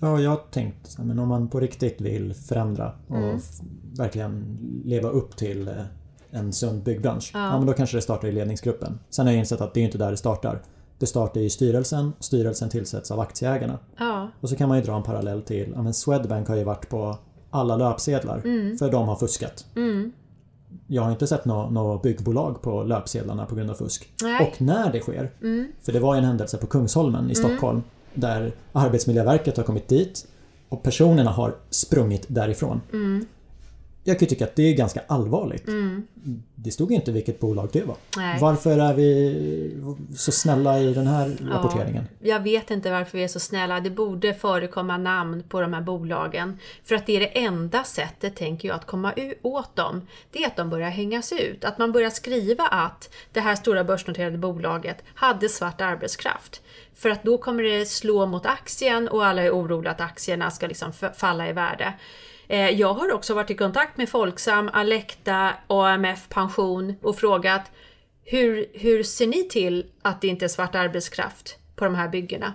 Ja, jag har tänkt men om man på riktigt vill förändra och mm. verkligen leva upp till eh, en sund byggbransch. Ja. ja. men då kanske det startar i ledningsgruppen. Sen har jag insett att det är inte där det startar. Det startar i styrelsen, styrelsen tillsätts av aktieägarna. Ja. Och så kan man ju dra en parallell till, ja men Swedbank har ju varit på alla löpsedlar mm. för de har fuskat. Mm. Jag har inte sett något nå byggbolag på löpsedlarna på grund av fusk. Nej. Och när det sker, mm. för det var ju en händelse på Kungsholmen i mm. Stockholm där Arbetsmiljöverket har kommit dit och personerna har sprungit därifrån. Mm. Jag kan tycka att det är ganska allvarligt. Mm. Det stod inte vilket bolag det var. Nej. Varför är vi så snälla i den här ja, rapporteringen? Jag vet inte varför vi är så snälla. Det borde förekomma namn på de här bolagen. För att det är det enda sättet, tänker jag, att komma åt dem. Det är att de börjar hängas ut. Att man börjar skriva att det här stora börsnoterade bolaget hade svart arbetskraft. För att då kommer det slå mot aktien och alla är oroliga att aktierna ska liksom falla i värde. Eh, jag har också varit i kontakt med Folksam, Alecta, AMF Pension och frågat hur, hur ser ni till att det inte är svart arbetskraft på de här byggena?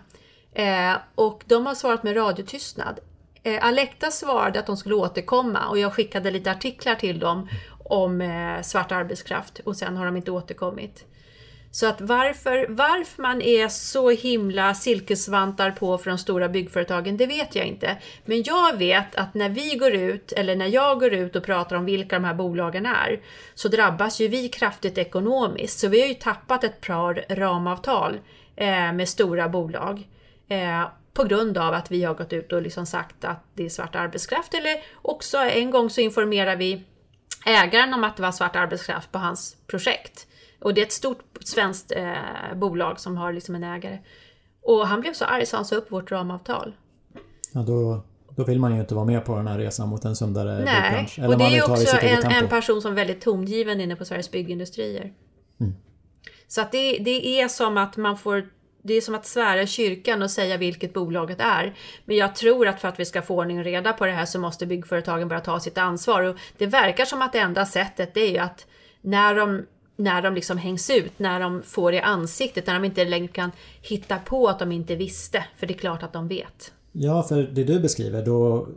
Eh, och de har svarat med radiotystnad. Alekta Alecta svarade att de skulle återkomma och jag skickade lite artiklar till dem om svart arbetskraft och sen har de inte återkommit. Så att varför, varför man är så himla silkesvantar på för de stora byggföretagen, det vet jag inte. Men jag vet att när vi går ut, eller när jag går ut och pratar om vilka de här bolagen är, så drabbas ju vi kraftigt ekonomiskt. Så vi har ju tappat ett par ramavtal eh, med stora bolag. Eh, på grund av att vi har gått ut och liksom sagt att det är svart arbetskraft. Eller också en gång så informerar vi ägaren om att det var svart arbetskraft på hans projekt. Och det är ett stort svenskt eh, bolag som har liksom en ägare. Och han blev så arg så han sa upp vårt ramavtal. Ja, då, då vill man ju inte vara med på den här resan mot en sundare Nej, byggbransch. och det är ju också en, en, person som är väldigt tongivande inne på Sveriges Byggindustrier. Mm. Så att det, det är som att man får det är som att svära i kyrkan och säga vilket bolaget är. Men jag tror att för att vi ska få ordning och reda på det här så måste byggföretagen börja ta sitt ansvar. Och det verkar som att det enda sättet det är ju att när de när de liksom hängs ut, när de får i ansiktet, när de inte längre kan hitta på att de inte visste. För det är klart att de vet. Ja, för det du beskriver, då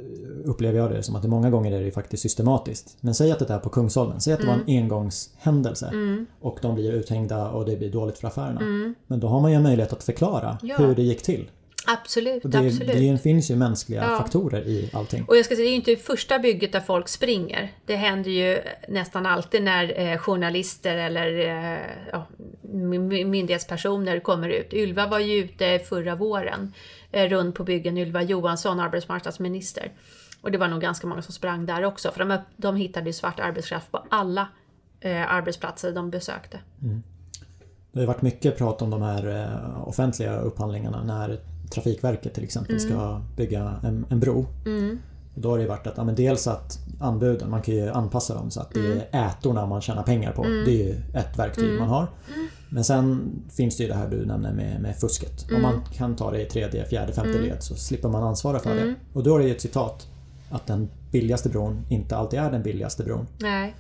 upplever jag det som att det många gånger är det faktiskt systematiskt. Men säg att det är på Kungsholmen, säg att det mm. var en mm. engångshändelse mm. och de blir uthängda och det blir dåligt för affärerna. Mm. Men då har man ju en möjlighet att förklara ja. hur det gick till. Absolut, det, absolut. Det finns ju mänskliga ja. faktorer i allting. Och jag ska säga, det är ju inte första bygget där folk springer. Det händer ju nästan alltid när eh, journalister eller eh, ja, myndighetspersoner kommer ut. Ylva var ju ute förra våren eh, runt på byggen, Ylva Johansson, arbetsmarknadsminister. Och det var nog ganska många som sprang där också, för de, de hittade ju svart arbetskraft på alla eh, arbetsplatser de besökte. Mm. Det har varit mycket prat om de här eh, offentliga upphandlingarna när Trafikverket till exempel mm. ska bygga en, en bro. Mm. Då har det varit att, ja, men dels att anbuden, man kan ju anpassa dem så att det är mm. ätorna man tjänar pengar på. Det är ju ett verktyg man har. Men sen finns det ju det här du nämner med, med fusket. Om man kan ta det i tredje, fjärde, femte led så slipper man ansvara för det. Och då är det ju ett citat att den billigaste bron inte alltid är den billigaste bron. Nej.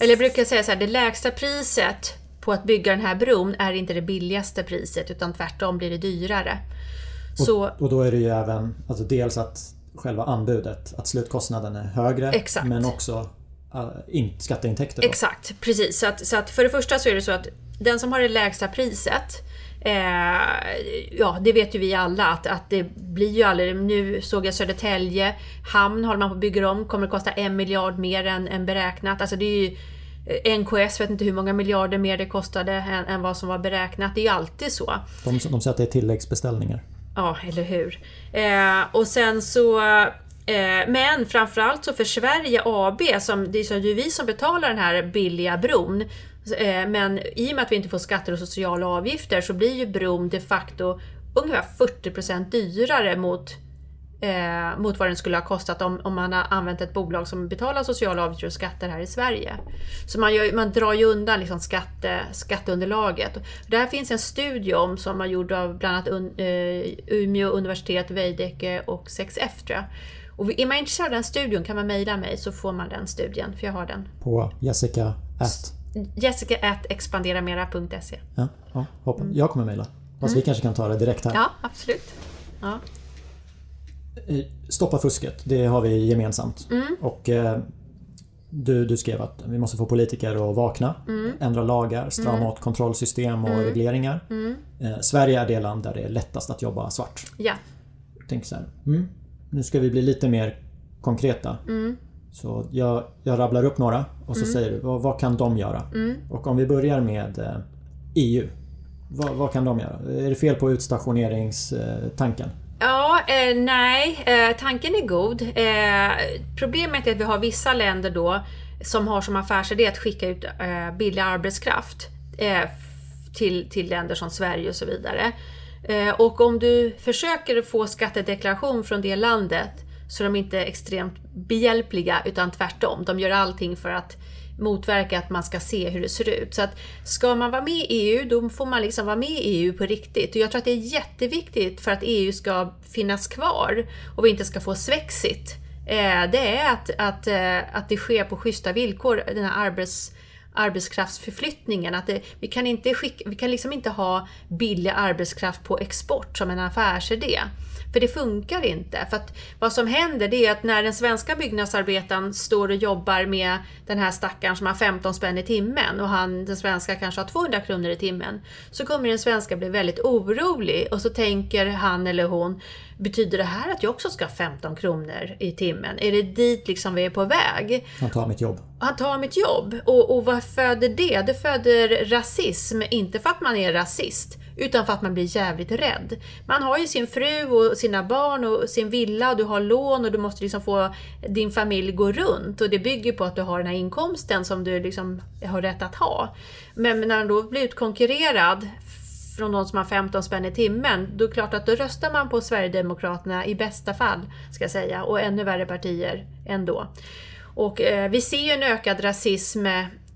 Eller jag brukar säga så här, det lägsta priset på att bygga den här bron är inte det billigaste priset utan tvärtom blir det dyrare. Så, och, då är det ju även alltså dels att själva anbudet, att slutkostnaden är högre exakt. men också uh, in, skatteintäkter. Då. Exakt, precis. Så att, så att för det första så är det så att den som har det lägsta priset Eh, ja, det vet ju vi alla att, att det blir ju aldrig... Nu såg jag Södertälje hamn håller man på att bygga om, kommer att kosta en miljard mer än, än beräknat. Alltså det är ju eh, NKS vet inte hur många miljarder mer det kostade än, än vad som var beräknat. Det är ju alltid så. De, de säger att det är tilläggsbeställningar. Ja, eller hur. Eh, och sen så... Eh, men framförallt så för Sverige AB, som, det är ju vi som betalar den här billiga bron. Eh, men i och med att vi inte får skatter och sociala avgifter så blir ju bron de facto ungefär 40% dyrare mot eh, mot vad den skulle ha kostat om, om man har använt ett bolag som betalar sociala avgifter och skatter här i Sverige. Så man, gör, man drar ju undan liksom skatte, skatteunderlaget. Det här finns en studie om som har gjord av bland annat un, eh, Umeå universitet, Veidekke och 6F tror jag. Och är man intresserad av den studien kan man mejla mig så får man den studien, för jag har den. På Jessica at? Jessica at expanderamera.se Ja, ja hoppas. jag kommer mejla. Fast mm. vi kanske kan ta det direkt här. Ja, absolut. Ja. Eh, stoppa fusket, det har vi gemensamt. Mm. Och eh, du, du skrev att vi måste få politiker att vakna, mm. ändra lagar, strama mm. åt kontrollsystem och mm. regleringar. Mm. Eh, Sverige är det land där det är lättast att jobba svart. Ja. Tänk så här, mm, nu ska vi bli lite mer konkreta. Så jag, jag rabblar upp några och så säger du, vad, vad, kan de göra? Och om vi börjar med EU. Vad, vad, kan de göra? Är det fel på utstationeringstanken? Ja, eh, nej, eh, tanken är god. Eh, problemet är att vi har vissa länder då som har som affärsidé att skicka ut eh, billig arbetskraft eh, till, till länder som Sverige och så vidare. Eh, och om du försöker få skattedeklaration från det landet så är de inte extremt behjälpliga utan tvärtom. De gör allting för att motverka att man ska se hur det ser ut. Så att ska man vara med i EU, då får man liksom vara med i EU på riktigt. Och jag tror att det är jätteviktigt för att EU ska finnas kvar och vi inte ska få svexit. Eh, det är att, att, eh, att det sker på schyssta villkor, den här arbets arbetskraftsförflyttningen. Att det, vi, kan inte skicka, vi kan liksom inte ha billig arbetskraft på export som en affärsidé. För det funkar inte. För att vad som händer det är att när den svenska byggnadsarbetaren står och jobbar med den här stackaren som har 15 spänn i timmen och han, den svenska kanske har 200 kronor i timmen. Så kommer den svenska bli väldigt orolig och så tänker han eller hon Betyder det här att jag också ska ha 15 kronor i timmen? Är det dit liksom vi är på väg? Han tar mitt jobb. Han tar mitt jobb. Och, och vad föder det? Det föder rasism. Inte för att man är rasist, utan för att man blir jävligt rädd. Man har ju sin fru och sina barn och sin villa och du har lån och du måste liksom få din familj gå runt. Och det bygger på att du har den här inkomsten som du liksom har rätt att ha. Men när du då blir utkonkurrerad från de som har 15 spänn i timmen, då är det klart att då röstar man på Sverigedemokraterna i bästa fall, ska jag säga, och ännu värre partier ändå. Och eh, vi ser ju en ökad rasism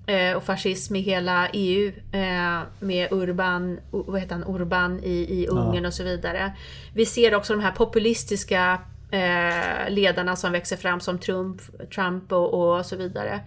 eh, och fascism i hela EU eh, med Urban, vad heter han, Urban i, i Ungern ja. och så vidare. Vi ser också de här populistiska eh, ledarna som växer fram som Trump, Trump och, och så vidare.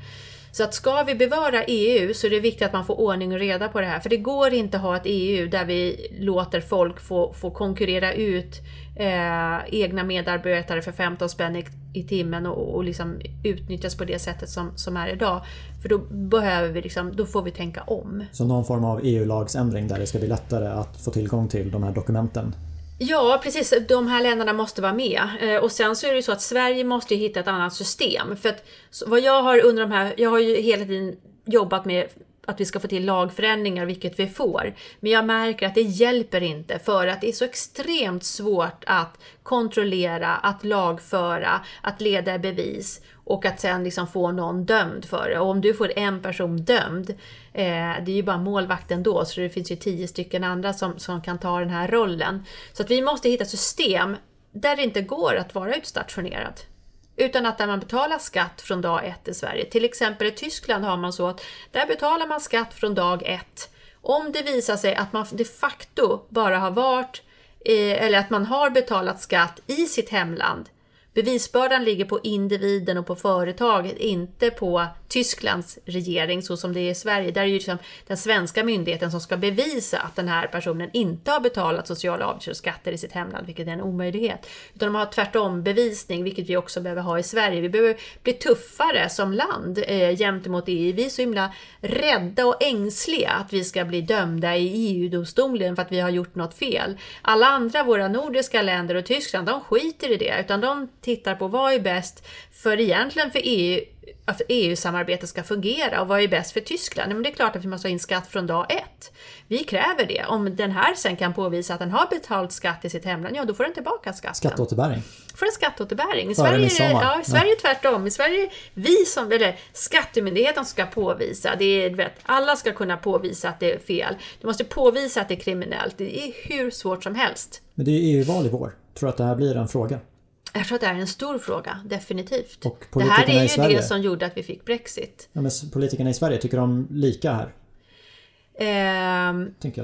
Så att ska vi bevara EU så är det viktigt att man får ordning och reda på det här. För det går inte att ha ett EU där vi låter folk få, få konkurrera ut eh, egna medarbetare för 15 spänn i, i timmen och, och liksom utnyttjas på det sättet som, som är idag. För då behöver vi liksom, då får vi tänka om. Så någon form av EU-lagsändring där det ska bli lättare att få tillgång till de här dokumenten? Ja, precis. De här länderna måste vara med. Eh, och sen så är det ju så att Sverige måste hitta ett annat system. För att vad jag har under de här, jag har ju hela tiden jobbat med att vi ska få till lagförändringar, vilket vi får. Men jag märker att det hjälper inte för att det är så extremt svårt att kontrollera, att lagföra, att leda bevis och att sen liksom få någon dömd för det. Och om du får en person dömd, eh, det är ju bara målvakten då, så det finns ju tio stycken andra som, som kan ta den här rollen. Så att vi måste hitta system där det inte går att vara utstationerad. Utan att där man betalar skatt från dag ett i Sverige. Till exempel i Tyskland har man så att där betalar man skatt från dag ett. Om det visar sig att man de facto bara har varit, eh, eller att man har betalat skatt i sitt hemland Bevisbördan ligger på individen och på företaget, inte på Tysklands regering så som det är i Sverige. Där är det ju liksom den svenska myndigheten som ska bevisa att den här personen inte har betalat sociala avgifter och skatter i sitt hemland, vilket är en omöjlighet. Utan de har tvärtom bevisning, vilket vi också behöver ha i Sverige. Vi behöver bli tuffare som land eh, gentemot EU. Vi är så himla rädda och ängsliga att vi ska bli dömda i EU-domstolen för att vi har gjort något fel. Alla andra, våra nordiska länder och Tyskland, de skiter i det, utan de tittar på vad är bäst för egentligen för EU att EU-samarbetet ska fungera och vad är bäst för Tyskland? Men det är klart att vi måste ha in skatt från dag ett. Vi kräver det. Om den här sen kan påvisa att den har betalt skatt i sitt hemland, ja då får den tillbaka skatten. Skatteåterbäring? Får en skatteåterbäring. I Sverige, är, ja, i Sverige är tvärtom. I Sverige är vi som, eller Skattemyndigheten ska påvisa. Det är, vet, alla ska kunna påvisa att det är fel. Du måste påvisa att det är kriminellt. Det är hur svårt som helst. Men det är EU-val i vår. Tror du att det här blir en fråga? Jag tror att det är en stor fråga, definitivt. det här är ju Sverige, det som gjorde att vi fick Brexit. Ja, men politikerna i Sverige, tycker de lika här? Eh,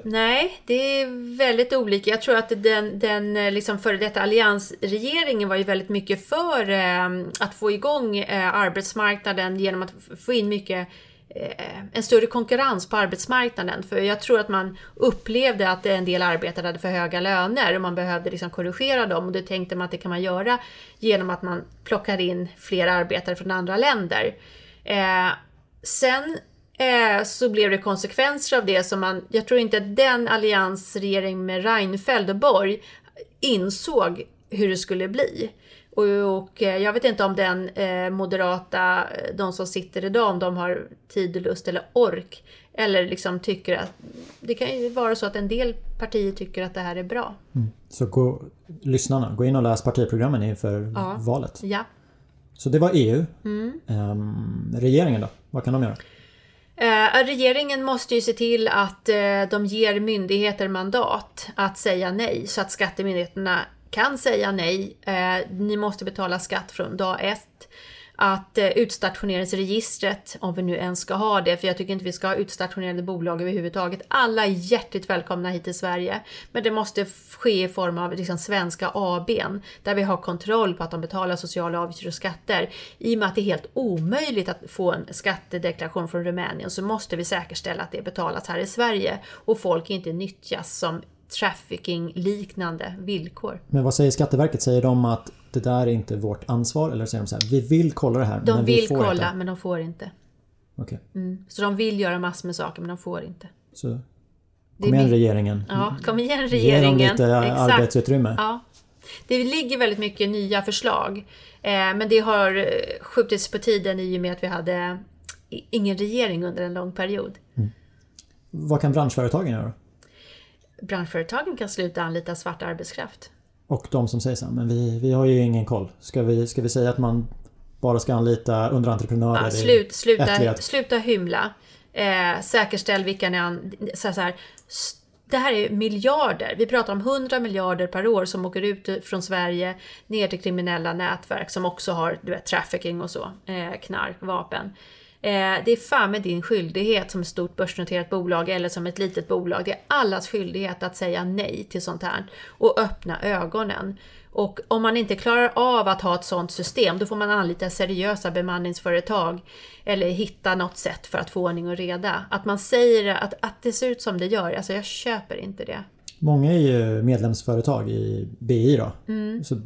nej, det är väldigt olika. Jag tror att den, den eh, liksom före detta alliansregeringen var ju väldigt mycket för eh, att få igång eh, arbetsmarknaden genom att få in mycket Eh, en större konkurrens på arbetsmarknaden. För jag tror att man upplevde att en del arbetare hade för höga löner och man behövde liksom korrigera dem. Och det tänkte man att det kan man göra genom att man plockar in fler arbetare från andra länder. Eh, sen eh, så blev det konsekvenser av det som man, jag tror inte att den alliansregering med Reinfeldt och Borg insåg hur det skulle bli. Och, eh, jag vet inte om den eh, moderata, eh, de som sitter idag, om de har tid och lust eller ork. Eller liksom tycker att, det kan ju vara så att en del partier tycker att det här är bra. Mm. Så gå, lyssnarna, gå in och läs partiprogrammen inför ja. valet. Ja. Så det var EU. Mm. Um, regeringen då? Vad kan de göra? Eh, regeringen måste ju se till att eh, de ger myndigheter mandat att säga nej så att skattemyndigheterna kan säga nej. Eh, ni måste betala skatt från dag ett. att eh, utstationeringsregistret, om vi nu ens ska ha det, för jag tycker inte vi ska ha utstationerade bolag överhuvudtaget. Alla är hjärtligt välkomna hit till Sverige, men det måste ske i form av liksom svenska ABn, där vi har kontroll på att de betalar sociala avgifter och skatter. I och med att det är helt omöjligt att få en skattedeklaration från Rumänien så måste vi säkerställa att det betalas här i Sverige och folk inte nyttjas som trafficking-liknande villkor. Men vad säger Skatteverket? Säger de att det där är inte vårt ansvar? Eller säger de så här, vi vill kolla det här De men vill vi får kolla inte? men de får inte. Okej, Mm. Så de vill göra massor med saker men de får inte. så kom igen regeringen. Ja, kom igen Ge dem regeringen. lite arbetsutrymme. Ja. Det ligger väldigt mycket nya förslag. Eh, men det har skjutits på tiden i och med att vi hade ingen regering under en lång period. Vad kan branschföretagen göra? Branschföretagen kan sluta anlita svart arbetskraft. Och de som säger så här, men vi, vi har ju ingen koll. Ska vi, ska vi säga att man bara ska anlita underentreprenörer? Ja, slut, sluta, sluta hymla. Eh, säkerställ vilka ni an... Så så här, det här är miljarder. Vi pratar om 100 miljarder per år som åker ut från Sverige ner till kriminella nätverk som också har du vet, trafficking och så. Eh, knark, vapen. Eh, det är fan med din skyldighet som ett stort börsnoterat bolag eller som ett litet bolag. Det är allas skyldighet att säga nej till sånt här och öppna ögonen. Och om man inte klarar av att ha ett sånt system, då får man anlita seriösa bemanningsföretag eller hitta något sätt för att få ordning och reda. Att man säger att, att det ser ut som det gör, alltså jag köper inte det. Många är ju medlemsföretag i BI då. Mm. Så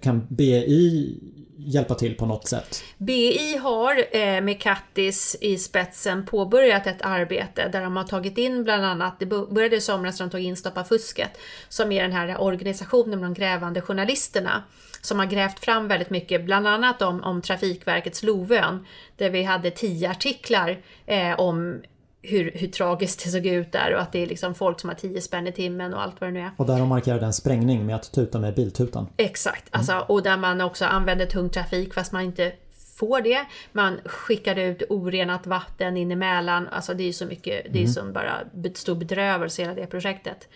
kan BI hjälpa till på något sätt? BI har eh, med Kattis i spetsen påbörjat ett arbete där de har tagit in bland annat, det började i somras när de tog in Stoppa fusket, som är den här organisationen med de grävande journalisterna som har grävt fram väldigt mycket, bland annat om, om Trafikverkets Lovön, där vi hade tio artiklar eh, om hur, hur tragiskt det såg ut där och att det är liksom folk som har 10 spänn i timmen och allt vad det nu är. Och där de markerade en sprängning med att tuta med biltutan. Exakt, alltså, och där man också använder tung trafik fast man inte får det. Man skickade ut orenat vatten in Mälaren. Alltså det är ju så mycket, det är ju som bara stor bedrövelse hela det projektet.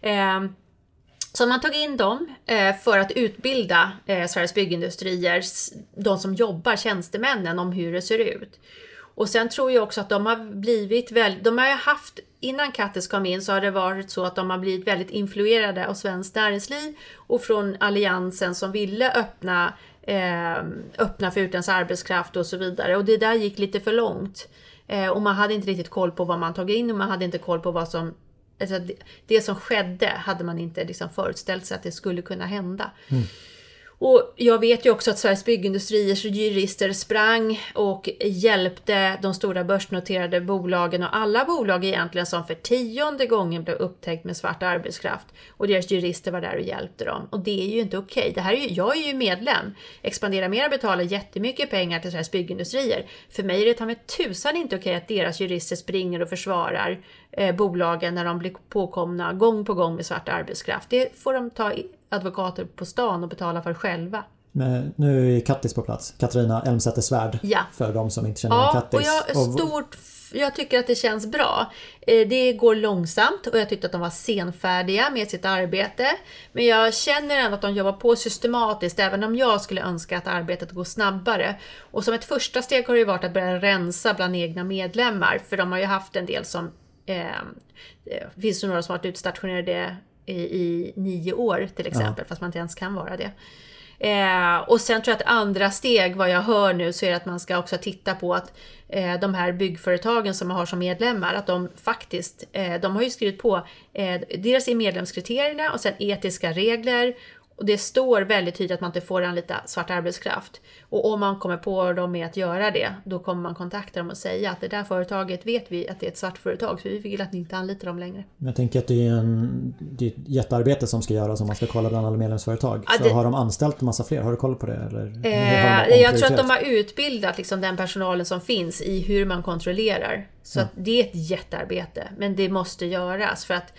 Eh, så man tog in dem eh, för att utbilda eh, Sveriges Byggindustrier, de som jobbar, tjänstemännen, om hur det ser ut. Och sen tror jag också att de har blivit väldigt, de har ju haft, innan Kattis kom in så har det varit så att de har blivit väldigt influerade av Svenskt Näringsliv och från Alliansen som ville öppna, eh, öppna för utländsk arbetskraft och så vidare. Och det där gick lite för långt. Eh, och man hade inte riktigt koll på vad man tagit in och man hade inte koll på vad som Alltså det, det som skedde hade man inte liksom förutställt sig att det skulle kunna hända. Mm. Och jag vet ju också att Sveriges Byggindustriers jurister sprang och hjälpte de stora börsnoterade bolagen och alla bolag egentligen som för tionde gången blev upptäckt med svart arbetskraft. Och deras jurister var där och hjälpte dem. Och det är ju inte okej. Det här är ju, jag är ju medlem. Expandera Mera betalar jättemycket pengar till Sveriges Byggindustrier. För mig är det ta med tusan inte okej att deras jurister springer och försvarar eh, bolagen när de blir påkomna gång på gång med svart arbetskraft. Det får de ta advokater på stan och betala för själva. Men nu är Kattis på plats. Katarina Elmsäter-Svärd. Ja. För de som inte känner Ja, Kattis. och jag, Och- stort, jag tycker att det känns bra. Eh, Det går långsamt och jag tyckte att de var senfärdiga med sitt arbete. Men jag känner ändå att de jobbar på systematiskt, även om jag skulle önska att arbetet går snabbare. Och som ett första steg har det varit att börja rensa bland egna medlemmar, för de har ju haft en del som eh, det finns ju några som varit utstationerade i, i nio år till exempel, fast man inte ens kan vara det. Eh, och sen tror jag att andra steg, vad jag hör nu, så är det att man ska också titta på att eh, de här byggföretagen som man har som medlemmar, att de faktiskt, eh, de har ju skrivit på, eh, dels i medlemskriterierna och sen etiska regler. Och det står väldigt tydligt att man inte får anlita svart arbetskraft. Och om man kommer på dem med att göra det, då kommer man kontakta dem och säga att det där företaget vet vi att det är ett svart företag, så vi vill att ni inte anlitar dem längre. Men Jag tänker att det är, en, det är ett jättearbete som ska göras om man ska kolla bland alla medlemsföretag. Ja, Så det- har de anställt en massa fler? Har du koll på det? Eller, Eh, jag tror att de har utbildat liksom, den personalen som finns i hur man kontrollerar. Så det är ett jättearbete, men det måste göras. För att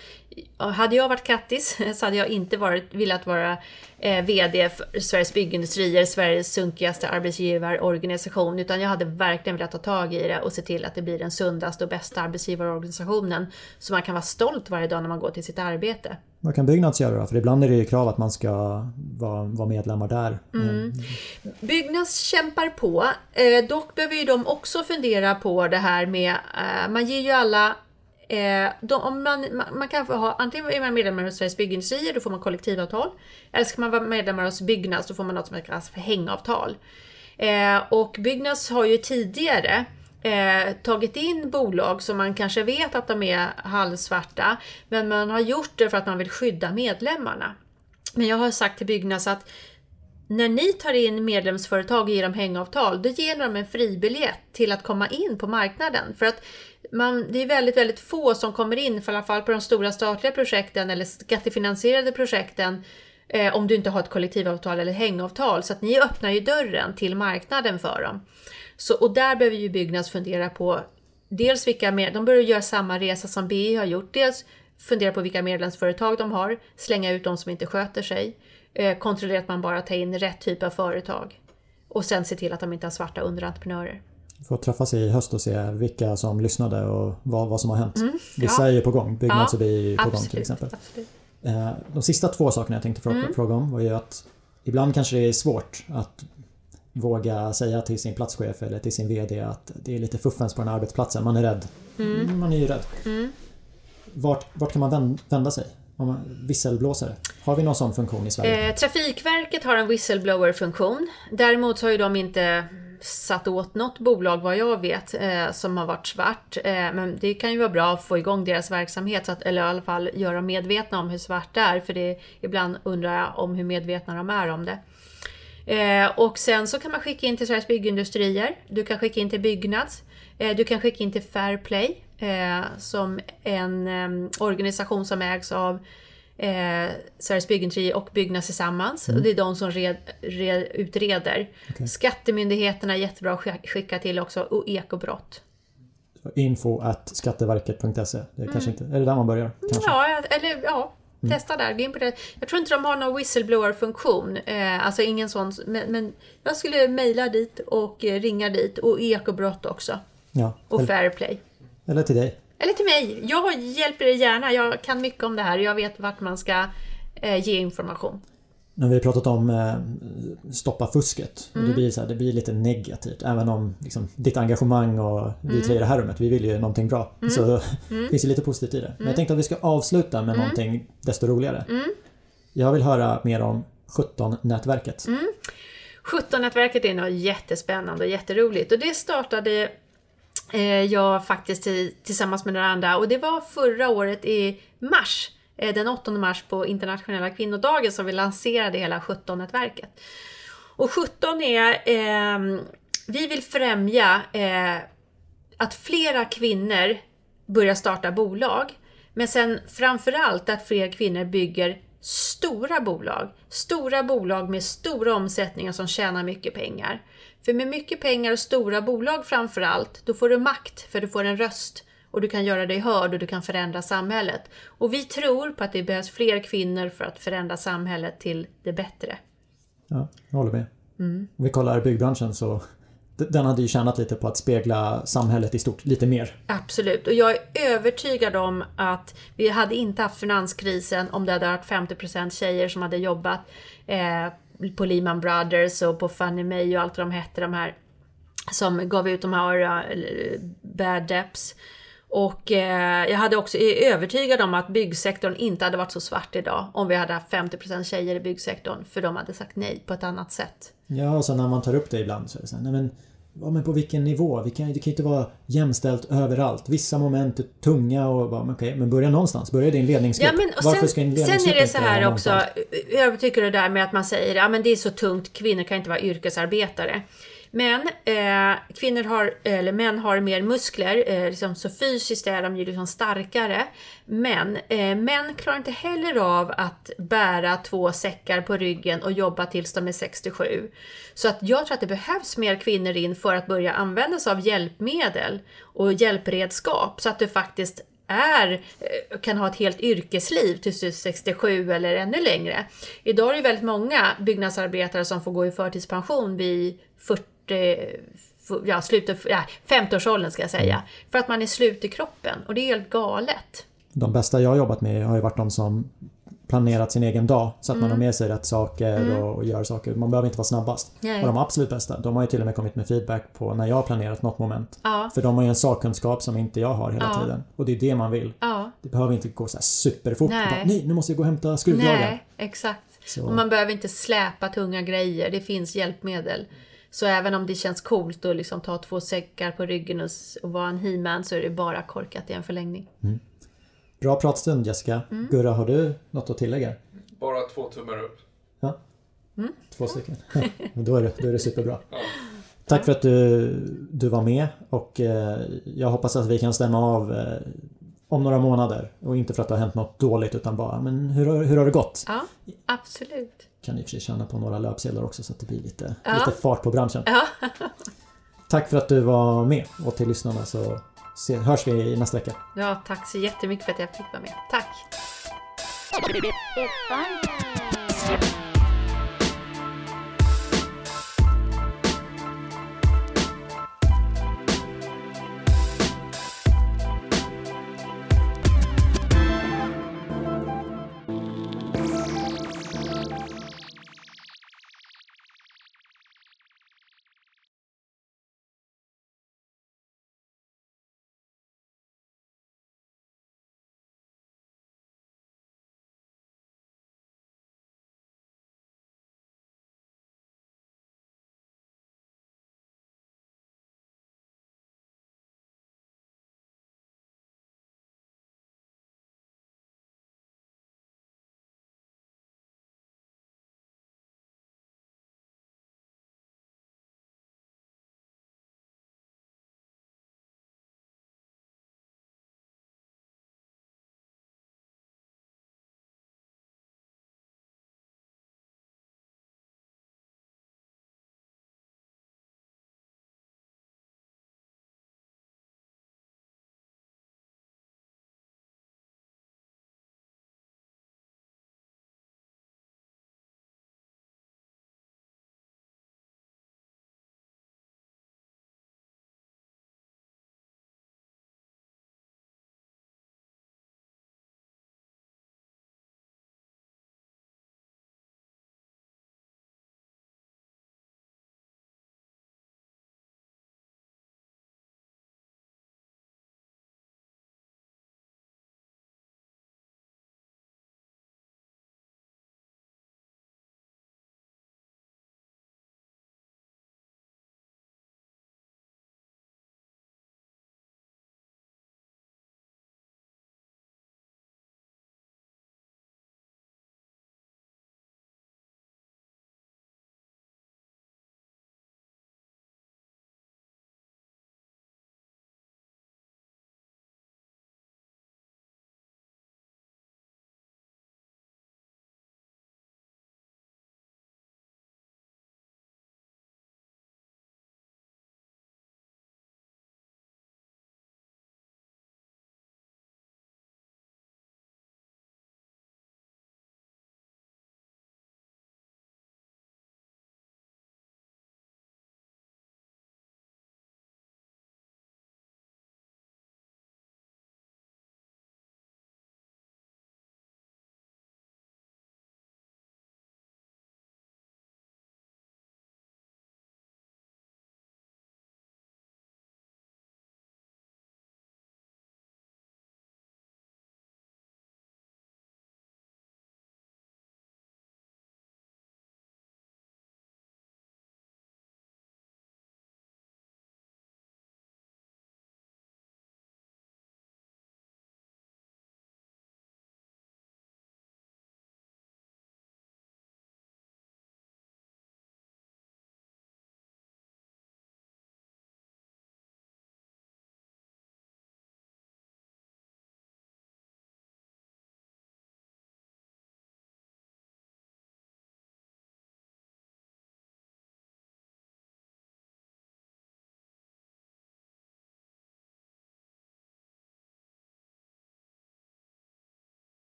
hade jag varit Kattis så hade jag inte varit, velat vara eh, VD för Sveriges Byggindustrier, Sveriges sunkigaste arbetsgivarorganisation. Utan jag hade verkligen velat ta tag i det och se till att det blir den sundaste och bästa arbetsgivarorganisationen. Så man kan vara stolt varje dag när man går till sitt arbete. vad kan Byggnads göra då? För ibland är det ju krav att man ska vara, vara medlemmar där. Mm. Byggnads kämpar på. Eh, dock behöver ju de också fundera på det här med, eh, man ger ju alla eh, de, om man, man, man kan ha, antingen är man medlemmar hos Sveriges Byggindustrier, då får man kollektivavtal. Eller ska man vara medlemmar hos Byggnads, då får man något som kallas för hängavtal. Eh, och Byggnads har ju tidigare eh, tagit in bolag som man kanske vet att de är halvsvarta, men man har gjort det för att man vill skydda medlemmarna. Men jag har sagt till Byggnads att när ni tar in medlemsföretag och ger dem hängavtal, då ger ni dem en fribiljett till att komma in på marknaden. För att man, det är väldigt, väldigt få som kommer in, i alla fall på de stora statliga projekten eller skattefinansierade projekten, eh, om du inte har ett kollektivavtal eller hängavtal. Så att ni öppnar ju dörren till marknaden för dem. Så, och där behöver ju Byggnads fundera på dels vilka mer, de börjar göra samma resa som BI har gjort. Dels fundera på vilka medlemsföretag de har, slänga ut de som inte sköter sig, eh, kontrollera att man bara tar in rätt typ av företag och sen se till att de inte har svarta underentreprenörer. Får träffas i höst och se vilka som lyssnade och vad, vad som har hänt. Mm, Vissa ja. är ju på gång, Byggnads ja, är på absolut, gång till exempel. Absolut. Eh, de sista två sakerna jag tänkte fråga, mm. fråga om var ju att ibland kanske det är svårt att våga säga till sin platschef eller till sin VD att det är lite fuffens på den här arbetsplatsen. Man är rädd. Mm. Man är ju rädd. Mm. Vart, vart kan man vända sig? Visselblåsare. Har vi någon sån funktion i Sverige? Eh, Trafikverket har en whistleblower-funktion. Däremot har ju de inte satt åt något bolag vad jag vet eh, som har varit svart. Eh, men det kan ju vara bra att få igång deras verksamhet, så att, eller i alla fall göra dem medvetna om hur svart det är. För det, ibland undrar jag om hur medvetna de är om det. Eh, och sen så kan man skicka in till Sveriges Byggindustrier. Du kan skicka in till Byggnads. Eh, du kan skicka in till Fairplay eh, som en eh, organisation som ägs av eh, Sveriges Byggindustrier och Byggnads tillsammans. Mm. Och det är de som red, red, utreder. Okay. Skattemyndigheterna är jättebra att skicka till också och ekobrott. Info at skatteverket.se. Det är, mm. kanske inte, är det där man börjar? Kanske? Ja, eller ja, Mm. Testa där, gå in på det. Jag tror inte de har någon whistleblower-funktion. Eh, alltså ingen sån. Men, men jag skulle mejla dit och eh, ringa dit och ekobrott också. Ja, och Fairplay. Eller till dig. Eller till mig. Jag hjälper dig gärna. Jag kan mycket om det här. Jag vet vart man ska eh, ge information. När vi har pratat om eh, stoppa fusket. Mm. Det, blir så här, det blir lite negativt. Även om liksom, ditt engagemang och vi mm. tre i det här rummet, vi vill ju någonting bra. Mm. Så mm. finns det lite positivt i det. Men jag mm. tänkte att vi ska avsluta med mm. någonting desto roligare. Mm. Jag vill höra mer om 17-nätverket. Mm. 17-nätverket är något jättespännande och jätteroligt. Och det startade Eh, jag faktiskt tillsammans med några andra och det var förra året i mars Eh, den 8 mars på internationella kvinnodagen som vi lanserade hela 17-nätverket. Och 17 är, eh, vi vill främja eh, att flera kvinnor börjar starta bolag. Men sen framförallt att fler kvinnor bygger stora bolag. Stora bolag med stora omsättningar som tjänar mycket pengar. För med mycket pengar och stora bolag framförallt, då får du makt för du får en röst och du kan göra dig hörd och du kan förändra samhället. Och vi tror på att det behövs fler kvinnor för att förändra samhället till det bättre. Ja, jag håller med. Mm. Om vi kollar byggbranschen så den hade ju tjänat lite på att spegla samhället i stort lite mer. Absolut, och jag är övertygad om att vi hade inte haft finanskrisen om det hade varit 50% tjejer som hade jobbat eh, på Lehman Brothers och på Fannie Mae och allt vad de hette, de här som gav ut de här bad debts. Och eh, jag hade också är övertygad om att byggsektorn inte hade varit så svart idag om vi hade haft 50% tjejer i byggsektorn för de hade sagt nej på ett annat sätt. Ja, och så när man tar upp det ibland så är det så här, nej men, ja, men på vilken nivå? Vi kan, det kan ju inte vara jämställt överallt. Vissa moment är tunga och bara, okay, men börja någonstans. Börja i din ledningsgrupp. Ja, men, Varför sen, ska en sen är det så här också, jag tycker det där med att man säger ja men det är så tungt, kvinnor kan inte vara yrkesarbetare. Men eh, kvinnor har, eller män har mer muskler, eh, liksom, så fysiskt är de ju liksom starkare. Men eh, män klarar inte heller av att bära två säckar på ryggen och jobba tills de är 67. Så att jag tror att det behövs mer kvinnor in för att börja använda sig av hjälpmedel och hjälpredskap så att du faktiskt är, eh, kan ha ett helt yrkesliv till 67 eller ännu längre. Idag är det väldigt många byggnadsarbetare som får gå i förtidspension vid 40 ja, slutet, ja, 50-årsåldern ska jag säga. Mm. För att man är slut i kroppen och det är helt galet. De bästa jag har jobbat med har ju varit de som planerat sin egen dag så att man Mm. har med sig rätt saker och, och gör saker. Man behöver inte vara snabbast. Nej. Och de absolut bästa, de har ju till och med kommit med feedback på när jag har planerat något moment. Ja, För de har ju en sakkunskap som inte jag har hela Ja. tiden. Och det är det man vill. ja. Det behöver inte gå så här superfort. Nej. Bara, Nej, nu måste jag gå och hämta skruvdragaren. Nej, exakt. Så- Och man behöver inte släpa tunga grejer, det finns hjälpmedel. Så även om det känns coolt att liksom ta två säckar på ryggen och, vara en he-man så är det bara korkat i en förlängning. Bra pratstund Jessica. Mm. Gurra, har du något att tillägga? Bara två tummar upp. Ja? Mm. Två stycken. då, är det, då är det superbra. Tack för att du, du var med och eh, jag hoppas att vi kan stämma av eh, om några månader. Och inte för att det har hänt något dåligt utan bara, men hur, har- hur har det gått? Ja, absolut. Kan i och för sig tjäna på några löpsedlar också så att det blir lite, Ja. lite fart på branschen. Ja. Tack för att du var med och till lyssnarna så se, hörs vi nästa vecka. ja, tack så jättemycket för att jag fick vara med. Tack!